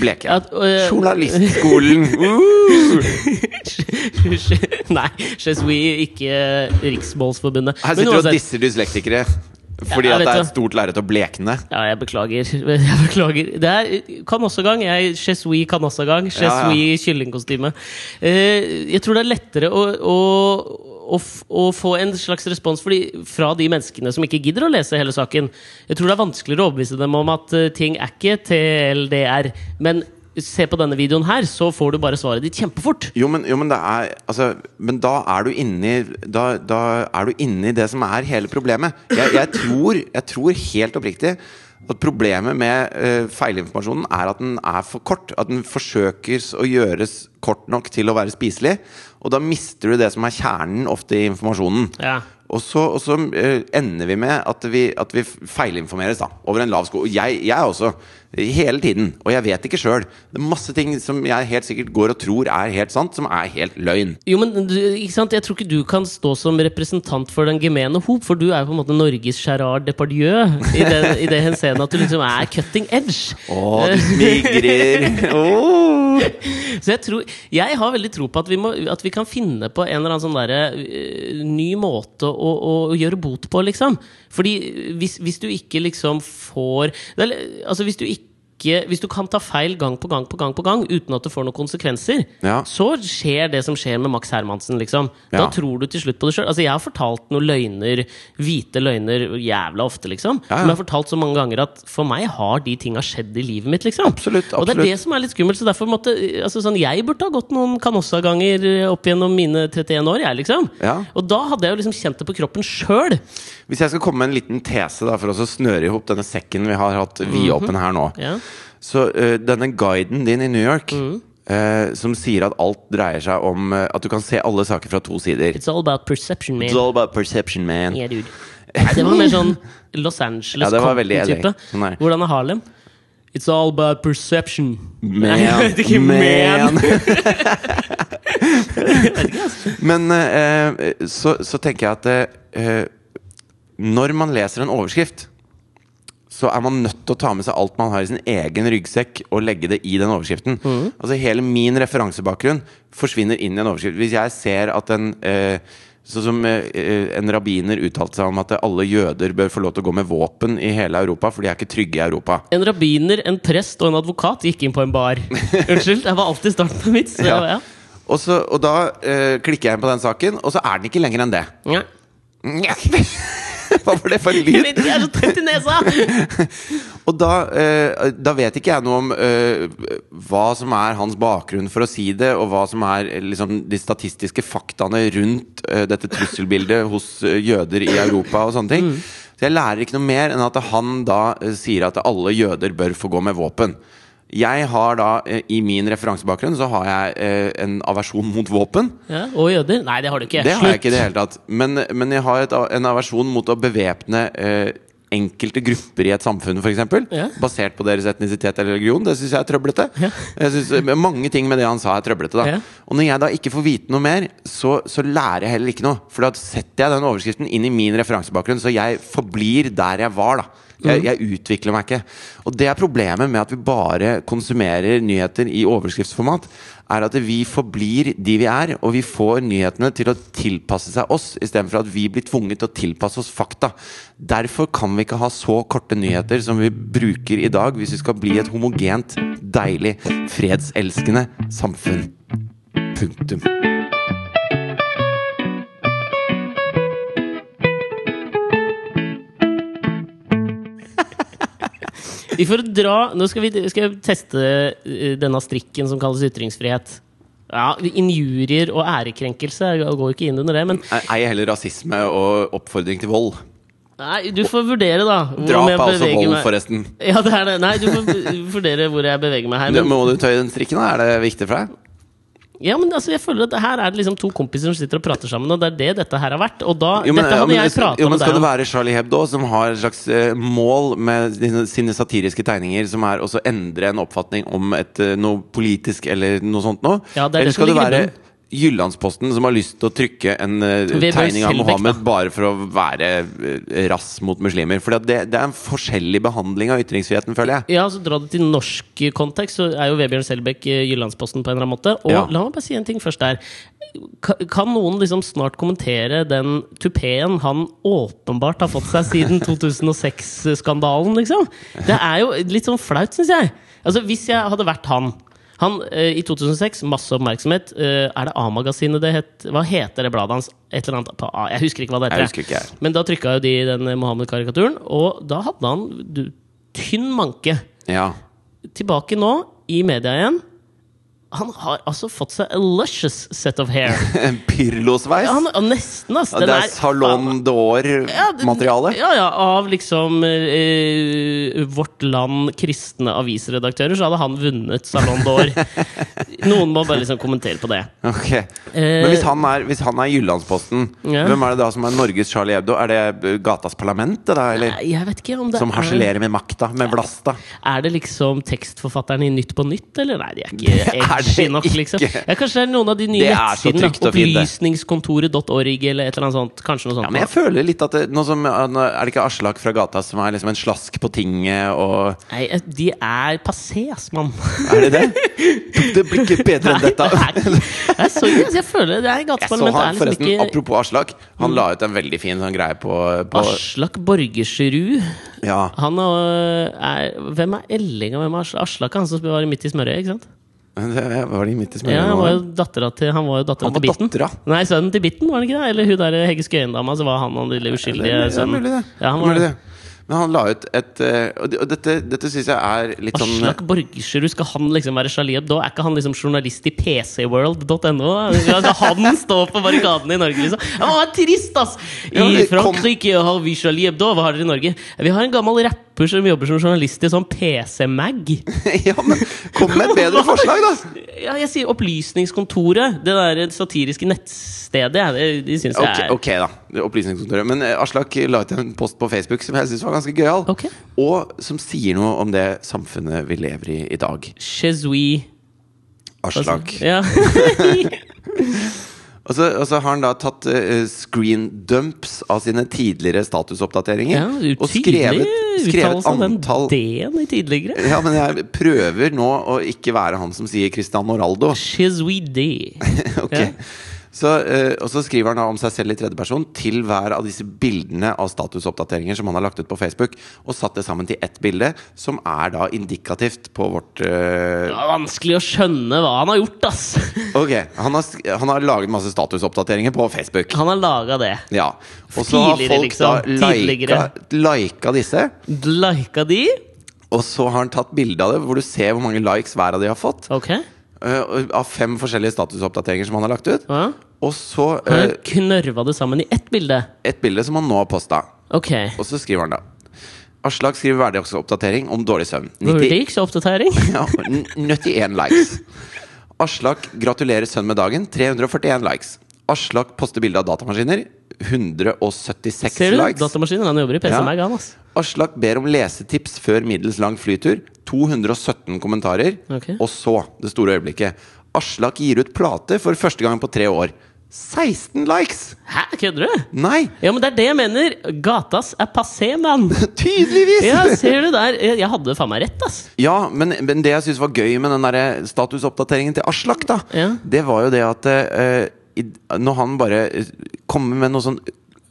Speaker 2: Bleke.
Speaker 1: At, [LAUGHS] uh,
Speaker 2: Journalistskolen!
Speaker 1: Nei, Chesui, ikke Riksmålsforbundet.
Speaker 2: Her sitter du og disser dyslektikere fordi
Speaker 1: Ja,
Speaker 2: at det er et stort lerret å blekne.
Speaker 1: Ja, jeg beklager. [LAUGHS] Jeg beklager. Det er kanossagang. Jeg Chesui kanossagang. Chesui kyllingkostyme. Eh, jeg tror det er lettere å, å, å, å få en slags respons fordi, fra de menneskene som ikke gidder å lese hele saken. Jeg tror det er vanskeligere å overbevise dem om at eh, ting er ikke TLDR. Men se på denne videoen her, så får du bare svaret ditt kjempefort.
Speaker 2: Jo, men, jo, men det er Altså, men da er du inne i da, da er du inni det som er hele problemet. Jeg, jeg, tror, jeg tror helt oppriktig at problemet med uh, feilinformasjonen er at den er for kort. At den forsøkes å gjøres kort nok til å være spiselig. Og da mister du det som er kjernen ofte i informasjonen.
Speaker 1: Ja.
Speaker 2: Og så, og så eh, ender vi med at vi, at vi feilinformeres da over en lav sko. Jeg, jeg også. Hele tiden. Og jeg vet ikke sjøl. Det er masse ting som jeg helt sikkert går og tror er helt sant, som er helt løgn.
Speaker 1: Jo, men ikke sant? Jeg tror ikke du kan stå som representant for den gemene hop, for du er jo på en måte Norges Gerard Depardieu i det, i det henseende at du liksom er cutting edge.
Speaker 2: Å, du smigrer! Åh. [LAUGHS]
Speaker 1: Så jeg tror Jeg har veldig tro på at vi, må, at vi kan finne på en eller annen sånn derre øh, ny måte å, å, å gjøre bot på, liksom. Fordi hvis, hvis du ikke liksom får Altså, hvis du ikke hvis du kan ta feil gang på gang på gang på gang uten at det får noen konsekvenser,
Speaker 2: Ja.
Speaker 1: så skjer det som skjer med Max Hermansen. liksom Da
Speaker 2: Ja.
Speaker 1: tror du til slutt på det sjøl. Altså, jeg har fortalt noen løgner, hvite løgner, jævla ofte, liksom.
Speaker 2: Ja.
Speaker 1: Som jeg har fortalt så mange ganger at for meg har de tinga skjedd i livet mitt, liksom.
Speaker 2: Absolutt,
Speaker 1: Og det er det som er litt skummelt. Så derfor måtte altså sånn, Jeg burde ha gått noen Canossa-ganger opp gjennom mine 31 år, jeg, liksom.
Speaker 2: Ja.
Speaker 1: Og da hadde jeg jo liksom kjent det på kroppen sjøl.
Speaker 2: Hvis jeg skal komme med en liten tese da, for å snøre i hop denne sekken vi har hatt vidåpen her nå,
Speaker 1: Ja.
Speaker 2: Så uh, denne guiden din i New York
Speaker 1: Mm.
Speaker 2: Uh, som sier at alt dreier seg om uh, at du kan se alle saker fra to sider.
Speaker 1: It's all about perception, man.
Speaker 2: It's all about perception, man.
Speaker 1: Yeah, dude. Det var mer sånn Los Angeles
Speaker 2: Ja,
Speaker 1: Compton-type.
Speaker 2: Sånn.
Speaker 1: Hvordan er Harlem? It's all about perception.
Speaker 2: Man. [LAUGHS]
Speaker 1: Nei, ikke, man. [LAUGHS]
Speaker 2: Men uh, så, så tenker jeg at når man leser en overskrift, så er man nødt til å ta med seg alt man har i sin egen ryggsekk, og legge det i den overskriften. Altså Hele min referansebakgrunn forsvinner inn i en overskrift. Hvis jeg ser at en eh, Sånn som eh, en rabbiner uttalte seg om at alle jøder bør få lov til å gå med våpen i hele Europa, for de er ikke trygge i Europa.
Speaker 1: En rabbiner, en prest og en advokat gikk inn på en bar. [LAUGHS] Unnskyld, det var alltid starten på vits.
Speaker 2: Ja.
Speaker 1: Ja.
Speaker 2: Og, så, og da eh, klikker jeg inn på den saken, og så er den ikke lenger enn det.
Speaker 1: Ja. [LAUGHS]
Speaker 2: Hva var det for en
Speaker 1: Jeg
Speaker 2: lyd?
Speaker 1: vet ikke, jeg er så tett i nesa! [LAUGHS]
Speaker 2: Og da, eh, da vet ikke jeg noe om eh, hva som er hans bakgrunn for å si det, og hva som er eh, liksom, de statistiske faktaene rundt eh, dette trusselbildet hos eh, jøder i Europa og sånne ting. Så jeg lærer ikke noe mer enn at han da eh, sier at alle jøder bør få gå med våpen. Jeg har da, eh, I min referansebakgrunn så har jeg eh, en aversjon mot våpen.
Speaker 1: Ja, og jøder? Nei, det har du ikke.
Speaker 2: Det har jeg ikke i det hele tatt. Men, men jeg har et, en aversjon mot å bevæpne eh, enkelte grupper i et samfunn, f.eks.
Speaker 1: Ja.
Speaker 2: Basert på deres etnisitet eller religion. Det syns jeg er trøblete.
Speaker 1: Ja.
Speaker 2: Jeg synes, mange ting med det han sa, er trøblete. da
Speaker 1: Ja.
Speaker 2: Og når jeg da ikke får vite noe mer, så, så lærer jeg heller ikke noe. For da setter jeg den overskriften inn i min referansebakgrunn, så jeg forblir der jeg var. da jeg, jeg utvikler meg ikke. Og det er problemet med at vi bare konsumerer nyheter i overskriftsformat. Er at vi forblir de vi er, og vi får nyhetene til å tilpasse seg oss, istedenfor at vi blir tvunget til å tilpasse oss fakta. Derfor kan vi ikke ha så korte nyheter som vi bruker i dag, hvis vi skal bli et homogent, deilig, fredselskende samfunn. Punktum.
Speaker 1: Vi får dra Nå skal vi skal jeg teste eh, denne strikken som kalles ytringsfrihet. Ja, Injurier og ærekrenkelse jeg går ikke inn under det, men
Speaker 2: Ei heller rasisme og oppfordring til vold.
Speaker 1: Nei, du får vurdere, da.
Speaker 2: Drap er også vold,
Speaker 1: meg.
Speaker 2: forresten.
Speaker 1: Ja, det er det. Nei, du får vurdere hvor jeg beveger meg her. Men,
Speaker 2: må du tøye den strikken, da? Er det viktig for deg?
Speaker 1: Ja, men altså, jeg føler at her er det liksom to kompiser som sitter og prater sammen, og det er det dette her har vært. Og da,
Speaker 2: Jo, men,
Speaker 1: dette
Speaker 2: ja,
Speaker 1: hadde
Speaker 2: men,
Speaker 1: jeg prata
Speaker 2: jo, men skal det være Charlie Hebdo, som har et slags uh, mål med sine, satiriske tegninger, som er å endre en oppfatning om et, uh, noe politisk eller noe sånt noe?
Speaker 1: Ja, det er det
Speaker 2: eller
Speaker 1: som
Speaker 2: skal det være. Jyllandsposten som har lyst til å trykke en
Speaker 1: uh,
Speaker 2: tegning av Mohammed bare for å være uh, rass mot muslimer? For det, det er en forskjellig behandling av ytringsfriheten, føler jeg.
Speaker 1: Ja, så Dra det til norsk kontekst, så er jo Vebjørn Selbekk uh, Jyllandsposten på en eller annen måte. Og
Speaker 2: Ja.
Speaker 1: la meg bare si en ting først der. Ka- Kan noen liksom snart kommentere den tupeen han åpenbart har fått seg siden [LAUGHS] 2006-skandalen, liksom? Det er jo litt sånn flaut, syns jeg. Altså, Hvis jeg hadde vært han han, eh, I 2006, masse oppmerksomhet. Eh, er det A-magasinet det het? Hva heter det bladet hans? Et eller annet på A. Jeg husker ikke hva det heter. Men da trykka jo de den Mohammed-karikaturen, og da hadde han du, tynn manke
Speaker 2: Ja.
Speaker 1: tilbake nå, i media igjen. Han har altså fått seg a luscious set of hair. [LAUGHS]
Speaker 2: En Pyrlosveis?
Speaker 1: Ja, han, nesten,
Speaker 2: altså.
Speaker 1: Den
Speaker 2: det er
Speaker 1: er-
Speaker 2: Salon
Speaker 1: Ja,
Speaker 2: d'Or-materiale?
Speaker 1: Ja, ja, av liksom eh, Vårt Land kristne avisredaktører, så hadde han vunnet Salon d'Or. [LAUGHS] Noen må bare liksom kommentere på det.
Speaker 2: Ok. Men hvis han er, hvis han er Jyllandsposten,
Speaker 1: Ja.
Speaker 2: hvem er det da som er Norges Charlie Hebdo? Er det eh, Gatas Parlament, da, eller?
Speaker 1: Jeg vet ikke om det
Speaker 2: Som
Speaker 1: er
Speaker 2: harselerer med makta, med blasta?
Speaker 1: Er det liksom tekstforfatteren i Nytt på Nytt, eller? Nei, de er ikke edgy nok, liksom. Ja, kanskje det er noen av de nye nettsidene. Opplysningskontoret.org eller et eller annet sånt. Kanskje noe sånt.
Speaker 2: Ja, men jeg føler litt at det, nå som, Er det ikke Aslak fra gata som er liksom en slask på tinget og
Speaker 1: Nei, eh, de er passé, ass, mann.
Speaker 2: Er det det? [LAUGHS] Det blir ikke bedre enn dette.
Speaker 1: det er Nei, sorry, jeg føler det er gateparlamentet er
Speaker 2: han,
Speaker 1: liksom ikke
Speaker 2: Apropos Aslak. Han la ut en veldig fin sånn greie på, på
Speaker 1: Aslak Borgersrud.
Speaker 2: Ja,
Speaker 1: Han og, er Hvem er Elling, og hvem er Asl- Aslak? Han som var midt i smørøyet, ikke sant?
Speaker 2: Var de midt i
Speaker 1: Ja, han var jo dattera til Han var jo dattera til Bitten.
Speaker 2: dattera.
Speaker 1: Nei, sønnen til Bitten, var det ikke det? Eller hun der Hegge Skøyen-dama, så var han den lille uskyldige
Speaker 2: Det er mulig, det.
Speaker 1: Ja, han
Speaker 2: Mulig det. Men han la ut et eh, Og dette, dette syns jeg er litt sånn
Speaker 1: Aslak Borgersrud, skal han liksom være Charlie Hebdo? Er ikke han liksom journalist i pcworld.no? Skal han stå på barrikadene i Norge, liksom? Er trist, ass! I Frankrike har vi Charlie Hebdo. Hva har dere i Norge? Vi har en gammel rapper som jobber som journalist i sånn PC-mag. [LAUGHS]
Speaker 2: Ja, men kom med et bedre [LAUGHS] forslag, da!
Speaker 1: Ja, jeg sier Opplysningskontoret. Det der satiriske nettstedet. Det, Det, de syns jeg er
Speaker 2: ok da, Opplysningskontoret. Men eh, Aslak la ut en post på Facebook som jeg syns var ganske gøyal.
Speaker 1: Okay.
Speaker 2: Og som sier noe om det samfunnet vi lever i i dag.
Speaker 1: Chezui
Speaker 2: Aslak.
Speaker 1: Ja. [LAUGHS] [LAUGHS]
Speaker 2: Og så, og så har han da tatt uh, screen dumps av sine tidligere statusoppdateringer.
Speaker 1: ja
Speaker 2: og skrevet, skrevet antall
Speaker 1: D-en i tidligere.
Speaker 2: Ja, men jeg prøver nå å ikke være han som sier Cristiano Ronaldo.
Speaker 1: Chezui D. [LAUGHS]
Speaker 2: Ok.
Speaker 1: Ja.
Speaker 2: Så, eh, og så skriver han da om seg selv i tredjeperson til hver av disse bildene av statusoppdateringer som han har lagt ut på Facebook, og satt det sammen til ett bilde, som er da indikativt på vårt uh...
Speaker 1: Det er vanskelig å skjønne hva han har gjort, ass! [LAUGHS]
Speaker 2: Ok, han har, han har laget masse statusoppdateringer på Facebook.
Speaker 1: Han har laga det.
Speaker 2: Ja. Og så har folk
Speaker 1: liksom.
Speaker 2: da lika, lika disse.
Speaker 1: Lika de?
Speaker 2: Og så har han tatt bilde av det, hvor du ser hvor mange likes hver av de har fått.
Speaker 1: Ok.
Speaker 2: Eh, av fem forskjellige statusoppdateringer som han har lagt ut.
Speaker 1: Ja.
Speaker 2: Og så
Speaker 1: Han har
Speaker 2: eh,
Speaker 1: knørva det sammen i ett bilde.
Speaker 2: et bilde som han nå har posta.
Speaker 1: Okay.
Speaker 2: Og så skriver han da Aslak skriver hverdagsoppdatering om dårlig søvn. 90,
Speaker 1: Vurderingsoppdatering? [LAUGHS]
Speaker 2: ja, n- 91 likes. Aslak gratulerer sønn med dagen. 341 likes. Aslak poster bilde av datamaskiner. 176
Speaker 1: Ser du?
Speaker 2: likes.
Speaker 1: Datamaskiner. Han jobber i PC
Speaker 2: Ja.
Speaker 1: Mag, han, ass.
Speaker 2: Aslak ber om lesetips før middels lang flytur. 217 kommentarer.
Speaker 1: Okay.
Speaker 2: Og så, det store øyeblikket. Aslak gir ut plate for første gang på tre år. 16 likes!
Speaker 1: Hæ, kødder du?
Speaker 2: Nei!
Speaker 1: Ja, men det er det jeg mener. Gatas er passé, mann. [LAUGHS]
Speaker 2: Tydeligvis!
Speaker 1: Ja, ser du der? Jeg hadde faen meg rett, ass.
Speaker 2: Ja, men, men det jeg syns var gøy med den der statusoppdateringen til Aslak, da,
Speaker 1: Ja.
Speaker 2: det var jo det at uh, i, når han bare eh, kommer med noe sånn,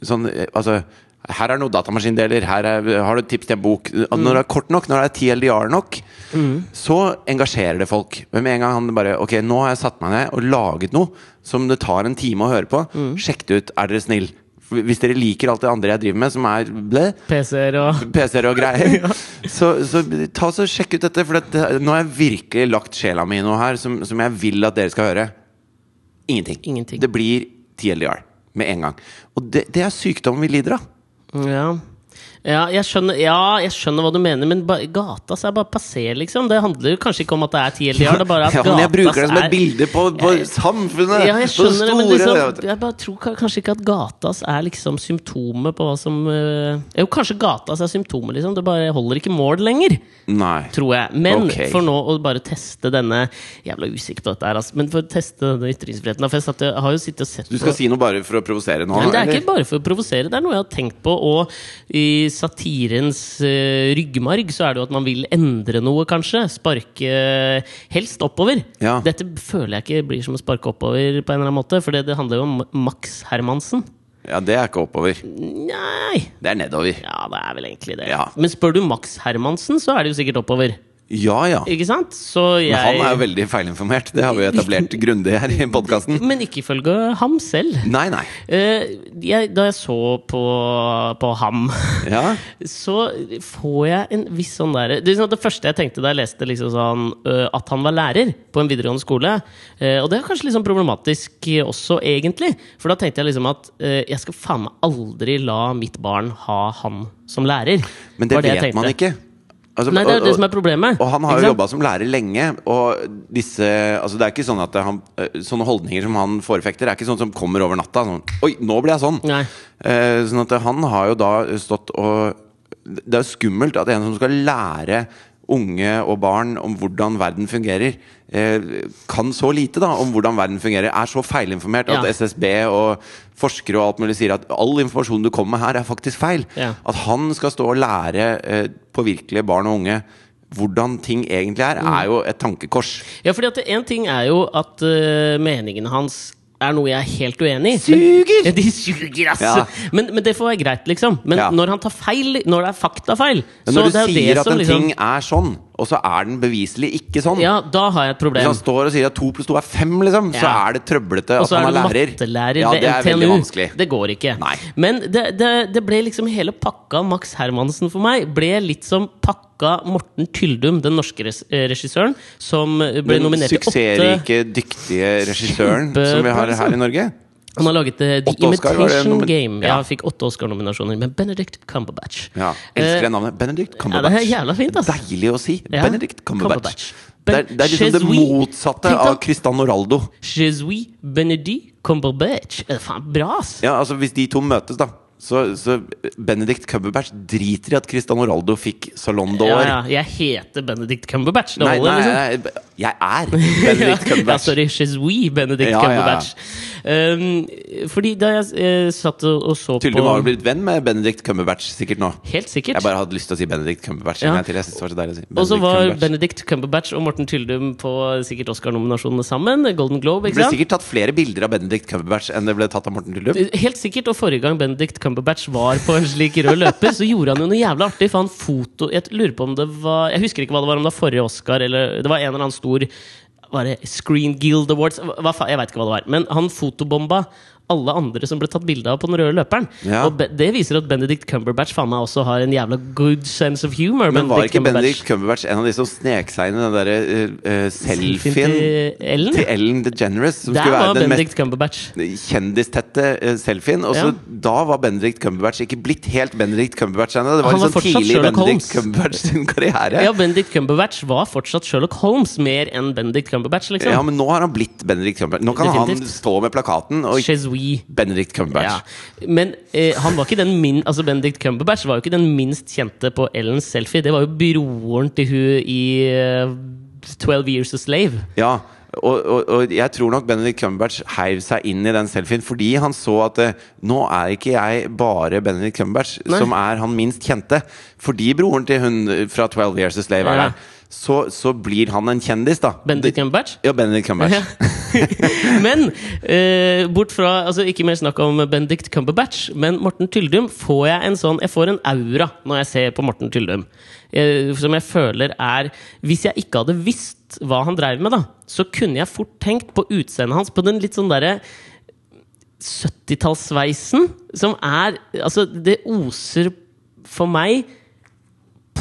Speaker 2: sånn eh, Altså her er noen datamaskindeler, her er, har du et tips til en bok. Mm. Når det er kort nok, når det er TLDR nok, så engasjerer det folk. Men med en gang han bare Ok, nå har jeg satt meg ned og laget noe som det tar en time å høre på. Sjekk det ut, er dere snill. Hvis dere liker alt det andre jeg driver med, som er
Speaker 1: PC-er og [LAUGHS]
Speaker 2: PC-er og greier. [LAUGHS] så, så ta så sjekk ut dette, for dette, nå har jeg virkelig lagt sjela mi i noe her som, som jeg vil at dere skal høre. Ingenting.
Speaker 1: Ingenting.
Speaker 2: Det blir TLDR med en gang. Og det, det er sykdommen vi lider av.
Speaker 1: Ja. Ja jeg, skjønner, ja, jeg skjønner hva du mener, men ba, gatas er bare passé, liksom. Det handler jo kanskje ikke om at det er TLDR, det er bare at [LAUGHS]
Speaker 2: Ja, men jeg bruker det som et
Speaker 1: er-
Speaker 2: bilde på, på samfunnet!
Speaker 1: Ja, jeg
Speaker 2: skjønner
Speaker 1: skjønner det, men liksom, jeg bare tror kanskje ikke at gatas er liksom symptomet på hva som øh, Jo, kanskje gatas er symptomet, liksom. Det bare holder ikke mål lenger,
Speaker 2: Nei.
Speaker 1: tror jeg. Men
Speaker 2: okay.
Speaker 1: for nå å bare teste denne Jævla usikker på dette her, altså. Men for å teste denne ytringsfriheten For jeg, satt, jeg har jo sittet og sett
Speaker 2: Du skal
Speaker 1: på
Speaker 2: si noe bare for å provosere nå?
Speaker 1: men det er
Speaker 2: eller?
Speaker 1: ikke bare for å provosere, det er noe jeg har tenkt på. Og i satirens uh, ryggmarg så er det jo at man vil endre noe, kanskje. Sparke eh, helst oppover.
Speaker 2: Ja.
Speaker 1: Dette føler jeg ikke blir som å sparke oppover, på en eller annen måte for det, det handler jo om Max Hermansen.
Speaker 2: Ja, det er ikke oppover.
Speaker 1: Nei
Speaker 2: Det er nedover.
Speaker 1: Ja, det er vel egentlig det.
Speaker 2: Ja.
Speaker 1: Men spør du Max Hermansen, så er det jo sikkert oppover.
Speaker 2: Ja ja.
Speaker 1: Ikke sant? Så jeg
Speaker 2: Men han er jo veldig feilinformert. Det har vi jo etablert [LAUGHS] grundig her i podkasten.
Speaker 1: Men ikke ifølge ham selv.
Speaker 2: Nei, nei.
Speaker 1: Eh, jeg, da jeg så på, på ham,
Speaker 2: Ja. [LAUGHS]
Speaker 1: så får jeg en viss sånn derre det, sånn det første jeg tenkte da jeg leste liksom sånn, øh, at han var lærer på en videregående skole eh, Og det er kanskje litt sånn problematisk også, egentlig. For da tenkte jeg liksom at eh, jeg skal faen meg aldri la mitt barn ha han som lærer.
Speaker 2: Men det
Speaker 1: det
Speaker 2: vet man ikke. Altså,
Speaker 1: Nei, det er jo det som er problemet.
Speaker 2: Og han har jo jobba som lærer lenge, og disse Altså det er ikke sånn at han, eh, sånne holdninger som han forfekter, er ikke sånn som kommer over natta. Sånn, Oi, nå ble jeg sånn!
Speaker 1: Nei.
Speaker 2: Eh, sånn at han har jo da stått og Det er jo skummelt at en som skal lære unge og barn om hvordan verden fungerer, eh, kan så lite da om hvordan verden fungerer, er så feilinformert at
Speaker 1: Ja.
Speaker 2: SSB og forskere og alt mulig sier at all informasjon du kommer med her, er faktisk feil.
Speaker 1: Ja.
Speaker 2: At han skal stå og lære eh, på virkelige barn og unge hvordan ting egentlig er,
Speaker 1: Mm.
Speaker 2: er jo et tankekors.
Speaker 1: Ja, fordi at en ting er jo at øh, meningene hans er noe jeg er helt uenig i.
Speaker 2: Suger!
Speaker 1: Men, de suger, ass!
Speaker 2: Ja.
Speaker 1: Men, men det får være greit, liksom. Men
Speaker 2: Ja.
Speaker 1: når han tar feil, når det er faktafeil
Speaker 2: Men
Speaker 1: så
Speaker 2: når du
Speaker 1: det er
Speaker 2: sier
Speaker 1: det
Speaker 2: at
Speaker 1: som
Speaker 2: en
Speaker 1: liksom,
Speaker 2: ting er sånn, og så er den beviselig ikke sånn
Speaker 1: Ja, da har jeg et problem Hvis
Speaker 2: han står og sier at to pluss to er fem, liksom, så er det trøblete at
Speaker 1: så
Speaker 2: han
Speaker 1: er
Speaker 2: er
Speaker 1: du
Speaker 2: lærer.
Speaker 1: mattelærer
Speaker 2: Ja, det er veldig vanskelig.
Speaker 1: Det går ikke.
Speaker 2: Nei.
Speaker 1: Men det, det, det ble liksom hele pakka Max Hermansen for meg ble litt som pakka Morten Tyldum, den norske eh, regissøren, som ble
Speaker 2: Den
Speaker 1: nominert til åtte
Speaker 2: suksessrike, dyktige regissøren som vi har her i Norge.
Speaker 1: Han har laget eh, The
Speaker 2: Oscar,
Speaker 1: Imitation Game. Ja, fikk åtte Oscar-nominasjoner med Benedict Cumberbatch.
Speaker 2: Ja, Elsker
Speaker 1: Eh,
Speaker 2: det navnet. Benedict Cumberbatch.
Speaker 1: Ja, det er jævla fint, altså.
Speaker 2: Deilig å si.
Speaker 1: Ja,
Speaker 2: Benedict Cumberbatch.
Speaker 1: Cumberbatch.
Speaker 2: Det er, det er liksom det motsatte av Cristiano Ronaldo.
Speaker 1: Je Benedict Cumberbatch. Det er faen bra, ass!
Speaker 2: Ja, altså Hvis de to møtes, da så, så Benedict Cumberbatch driter i at Cristiano Ronaldo fikk Salon
Speaker 1: Ja,
Speaker 2: d'Or.
Speaker 1: ja. Jeg heter Benedict Cumberbatch. Det
Speaker 2: Nei, nei,
Speaker 1: liksom.
Speaker 2: nei, jeg er [LAUGHS] Benedict
Speaker 1: Ja, sorry, she's we, Benedict
Speaker 2: Ja, ja, ja.
Speaker 1: Cumberbatch. Um, fordi da jeg uh, satt og, og så
Speaker 2: Tydelig
Speaker 1: på
Speaker 2: har du blitt venn med Benedict Cumberbatch sikkert nå.
Speaker 1: Helt sikkert.
Speaker 2: Jeg bare hadde lyst til å si Benedict Cumberbatch
Speaker 1: Ja.
Speaker 2: til. Jeg synes det var så deilig å si
Speaker 1: Og så var
Speaker 2: Cumberbatch.
Speaker 1: Benedict Cumberbatch og Morten Tyldum på sikkert Oscar-nominasjonene sammen. Golden Globe,
Speaker 2: Det ble sikkert tatt flere bilder av Benedict Cumberbatch enn det ble tatt av Morten Tyldum.
Speaker 1: Helt sikkert, og forrige gang Benedict Cumberbatch var på en slik rød løper, så gjorde han jo noe jævla artig. For han foto Jeg lurer på om det var Jeg husker ikke hva det var, om det var forrige Oscar, eller det var en eller annen stor Var det Screen Guild Awards? Hva, jeg veit ikke hva det var. Men han fotobomba alle andre som ble tatt bilde av på den røde løperen.
Speaker 2: Ja.
Speaker 1: Og det viser at Benedict Cumberbatch faen meg også har en jævla good sense of humor.
Speaker 2: Men var
Speaker 1: Benedict
Speaker 2: ikke
Speaker 1: Cumberbatch.
Speaker 2: Benedict Cumberbatch en av de som snek seg inn i den derre uh,
Speaker 1: Selfien
Speaker 2: selfien
Speaker 1: til Ellen?
Speaker 2: til Ellen DeGeneres? Som
Speaker 1: Der
Speaker 2: skulle være den
Speaker 1: Benedict
Speaker 2: mest kjendistette uh, selfien. Og så
Speaker 1: Ja.
Speaker 2: da var Benedict Cumberbatch ikke blitt helt Benedict Cumberbatch ennå. Det var
Speaker 1: Han var
Speaker 2: liksom tidlig
Speaker 1: Sherlock
Speaker 2: Benedict
Speaker 1: Holmes.
Speaker 2: Cumberbatch sin karriere.
Speaker 1: Ja, Benedict Cumberbatch var fortsatt Sherlock Holmes mer enn Benedict Cumberbatch, liksom.
Speaker 2: Ja, men nå har han blitt Benedict Cumberbatch. Nå kan han stå med plakaten og
Speaker 1: Chezui.
Speaker 2: Benedict Cumberbatch.
Speaker 1: Ja. Men eh, han var ikke den min, altså Benedict Cumberbatch var jo ikke den minst kjente på Ellens selfie. Det var jo broren til hun i eh, 12 Years a Slave.
Speaker 2: Ja, og, og, og jeg tror nok Benedict Cumberbatch heiv seg inn i den selfien fordi han så at eh, nå er ikke jeg bare Benedict Cumberbatch
Speaker 1: Nei.
Speaker 2: som er han minst kjente. Fordi broren til hun fra 12 Years a Slave er
Speaker 1: Ja.
Speaker 2: Så, så blir han en kjendis, da.
Speaker 1: Benedict Cumberbatch?
Speaker 2: Ja, Benedict Cumberbatch. [LAUGHS]
Speaker 1: men eh, bort fra altså Ikke mer snakk om Benedict Cumberbatch, men Morten Tyldum får jeg en sånn Jeg får en aura når jeg ser på Morten Tyldum. Eh, som jeg føler er Hvis jeg ikke hadde visst hva han dreiv med, da, så kunne jeg fort tenkt på utseendet hans, på den litt sånn derre 70-tallssveisen, som er Altså, det oser for meg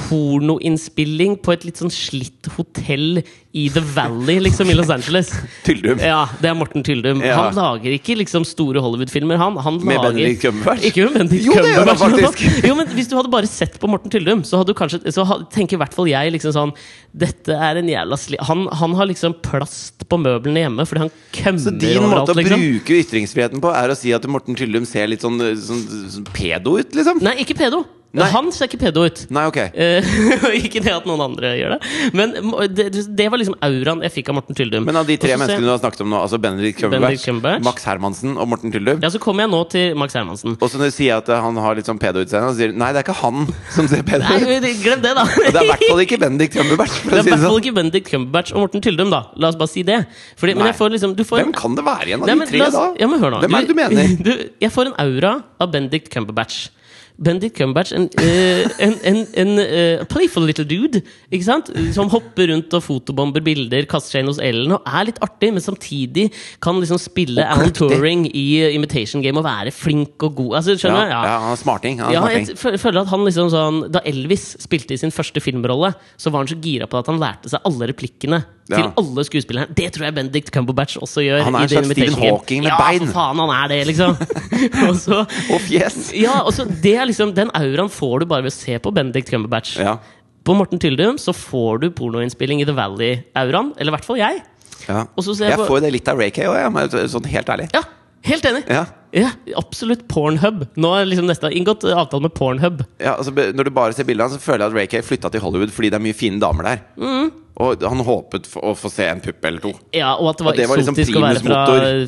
Speaker 1: pornoinnspilling på et litt sånn slitt hotell i The Valley, liksom, i Los Angeles. [LAUGHS]
Speaker 2: Tyldum.
Speaker 1: Ja, det er Morten Tyldum.
Speaker 2: Ja.
Speaker 1: Han lager ikke liksom store Hollywood-filmer, han. han
Speaker 2: Med
Speaker 1: lager,
Speaker 2: Benedict Cumberbatch?
Speaker 1: Ikke med Benedict
Speaker 2: Jo, det gjør han faktisk.
Speaker 1: Jo, men Hvis du hadde bare sett på Morten Tyldum, så, hadde du kanskje, så tenker i hvert fall jeg liksom sånn Dette er en jævla sli... Han, han har liksom plast på møblene hjemme fordi han kømmer
Speaker 2: Så din
Speaker 1: overalt,
Speaker 2: måte å
Speaker 1: liksom.
Speaker 2: bruke ytringsfriheten på er å si at Morten Tyldum ser litt sånn, sånn, sånn pedo ut, liksom?
Speaker 1: Nei, ikke pedo.
Speaker 2: Nei.
Speaker 1: Han ser ikke pedo ut.
Speaker 2: Nei, ok. [LAUGHS]
Speaker 1: Eh, ikke det at noen andre gjør det, men det, det var liksom auraen jeg fikk av Morten Tyldum.
Speaker 2: Men av de tre menneskene du har snakket om nå, altså Benedict Cumberbatch, Max Hermansen og Morten Tyldum
Speaker 1: Ja, så kommer jeg nå til Max Hermansen.
Speaker 2: Og så når du sier at han har litt sånn pedo-utseende, så sier du, nei, det er ikke han som ser pedo ut.
Speaker 1: glem det, da!
Speaker 2: Og [LAUGHS] det er i hvert fall ikke Benedict Cumberbatch.
Speaker 1: Det er i hvert fall
Speaker 2: sånn.
Speaker 1: ikke Benedict Cumberbatch og Morten Tyldum, da. La oss bare si det. Fordi, får liksom du får
Speaker 2: Hvem kan det være igjen av de tre, da?
Speaker 1: Ja, men hør nå.
Speaker 2: Hvem er det du mener? [LAUGHS]
Speaker 1: Du, jeg får en aura av Benedict Cumberbatch. Benedict Cumberbatch, en, eh, en, en, en eh, playful little dude, ikke sant? Som hopper rundt og fotobomber bilder, kaster seg inn hos Ellen og er litt artig, men samtidig kan liksom spille Alan. Turing i Imitation Game og være flink og god. Altså,
Speaker 2: Ja,
Speaker 1: skjønner du?
Speaker 2: ja, han er smarting. Han er
Speaker 1: Ja, jeg fø- føler at han liksom sånn Da Elvis spilte i sin første filmrolle, så var han så gira på at han lærte seg alle replikkene til
Speaker 2: Ja.
Speaker 1: alle skuespillerne. Det tror jeg Bendik Cumberbatch også gjør.
Speaker 2: Han er en slags Stephen Hawking med
Speaker 1: ja,
Speaker 2: bein.
Speaker 1: for faen, han er det, liksom. [LAUGHS] og så,
Speaker 2: Og fjes!
Speaker 1: ja, og så det liksom Den auraen får du bare ved å se på Benedict Cumberbatch.
Speaker 2: Ja.
Speaker 1: På Morten Tyldum så får du pornoinnspilling i The Valley-auraen. Eller i hvert fall jeg.
Speaker 2: ja.
Speaker 1: Og så ser jeg
Speaker 2: Jeg
Speaker 1: på
Speaker 2: får det litt av Ray Kay òg, sånn helt ærlig.
Speaker 1: Ja, helt enig!
Speaker 2: Ja.
Speaker 1: Ja, absolutt Pornhub. Nå er liksom nesten inngått avtale med Pornhub.
Speaker 2: Ja, altså, når du bare ser bildene, så føler jeg at Ray Kay flytta til Hollywood fordi det er mye fine damer der.
Speaker 1: Mm.
Speaker 2: Og han håpet å få se en pupp eller to.
Speaker 1: Ja, og at det var,
Speaker 2: det var liksom
Speaker 1: å være fra,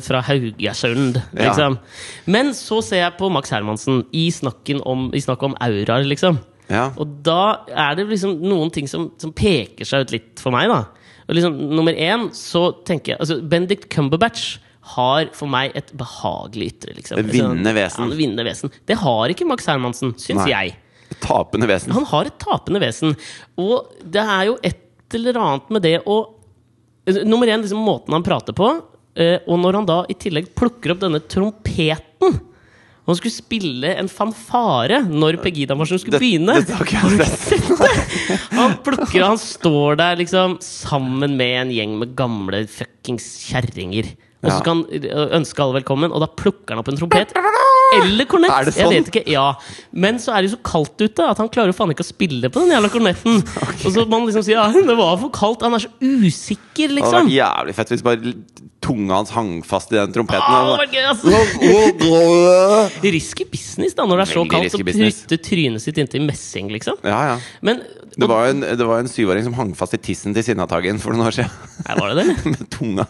Speaker 1: fra Haugesund.
Speaker 2: Ja.
Speaker 1: Liksom. Men så ser jeg på Max Hermansen i, snakken om, i snakk om auraer, liksom.
Speaker 2: Ja.
Speaker 1: Og da er det liksom noen ting som, som peker seg ut litt for meg, da. Og liksom, nummer én så tenker jeg altså Benedict Cumberbatch har for meg et behagelig ytre. Liksom.
Speaker 2: Et vinnende vesen.
Speaker 1: Ja, vesen. Det har ikke Max Hermansen, syns
Speaker 2: Nei.
Speaker 1: jeg.
Speaker 2: Tapende vesen.
Speaker 1: Han har et tapende vesen. Og det er jo et eller annet med det å Nummer én, liksom måten han prater på. eh, Og når han da i tillegg plukker opp denne trompeten han skulle spille en fanfare når Pegida-marsjen skulle
Speaker 2: Det-
Speaker 1: begynne.
Speaker 2: Det, det.
Speaker 1: Han plukker, han står der liksom sammen med en gjeng med gamle fuckings kjerringer. Og så skal han ønske alle velkommen, og da plukker han opp en trompet. Eller kornett!
Speaker 2: Sånn?
Speaker 1: Jeg vet ikke, ja Men så er det jo så kaldt ute at han klarer jo faen ikke å spille på den jævla kornetten. [LAUGHS] Og så man liksom sier ja, det var for kaldt. Han er så usikker,
Speaker 2: Det hadde
Speaker 1: liksom.
Speaker 2: vært jævlig fett hvis bare tunga hans hang fast i den trompeten.
Speaker 1: Var gøy, ass. Risky business, da, når det er så kaldt.
Speaker 2: Så
Speaker 1: Å putte trynet sitt inntil messing, liksom.
Speaker 2: Ja, ja.
Speaker 1: Men
Speaker 2: Det var, en, det var en syvåring som hang fast i tissen til Sinnataggen for noen år siden.
Speaker 1: Nei, Var det det. [LAUGHS]
Speaker 2: Med tunga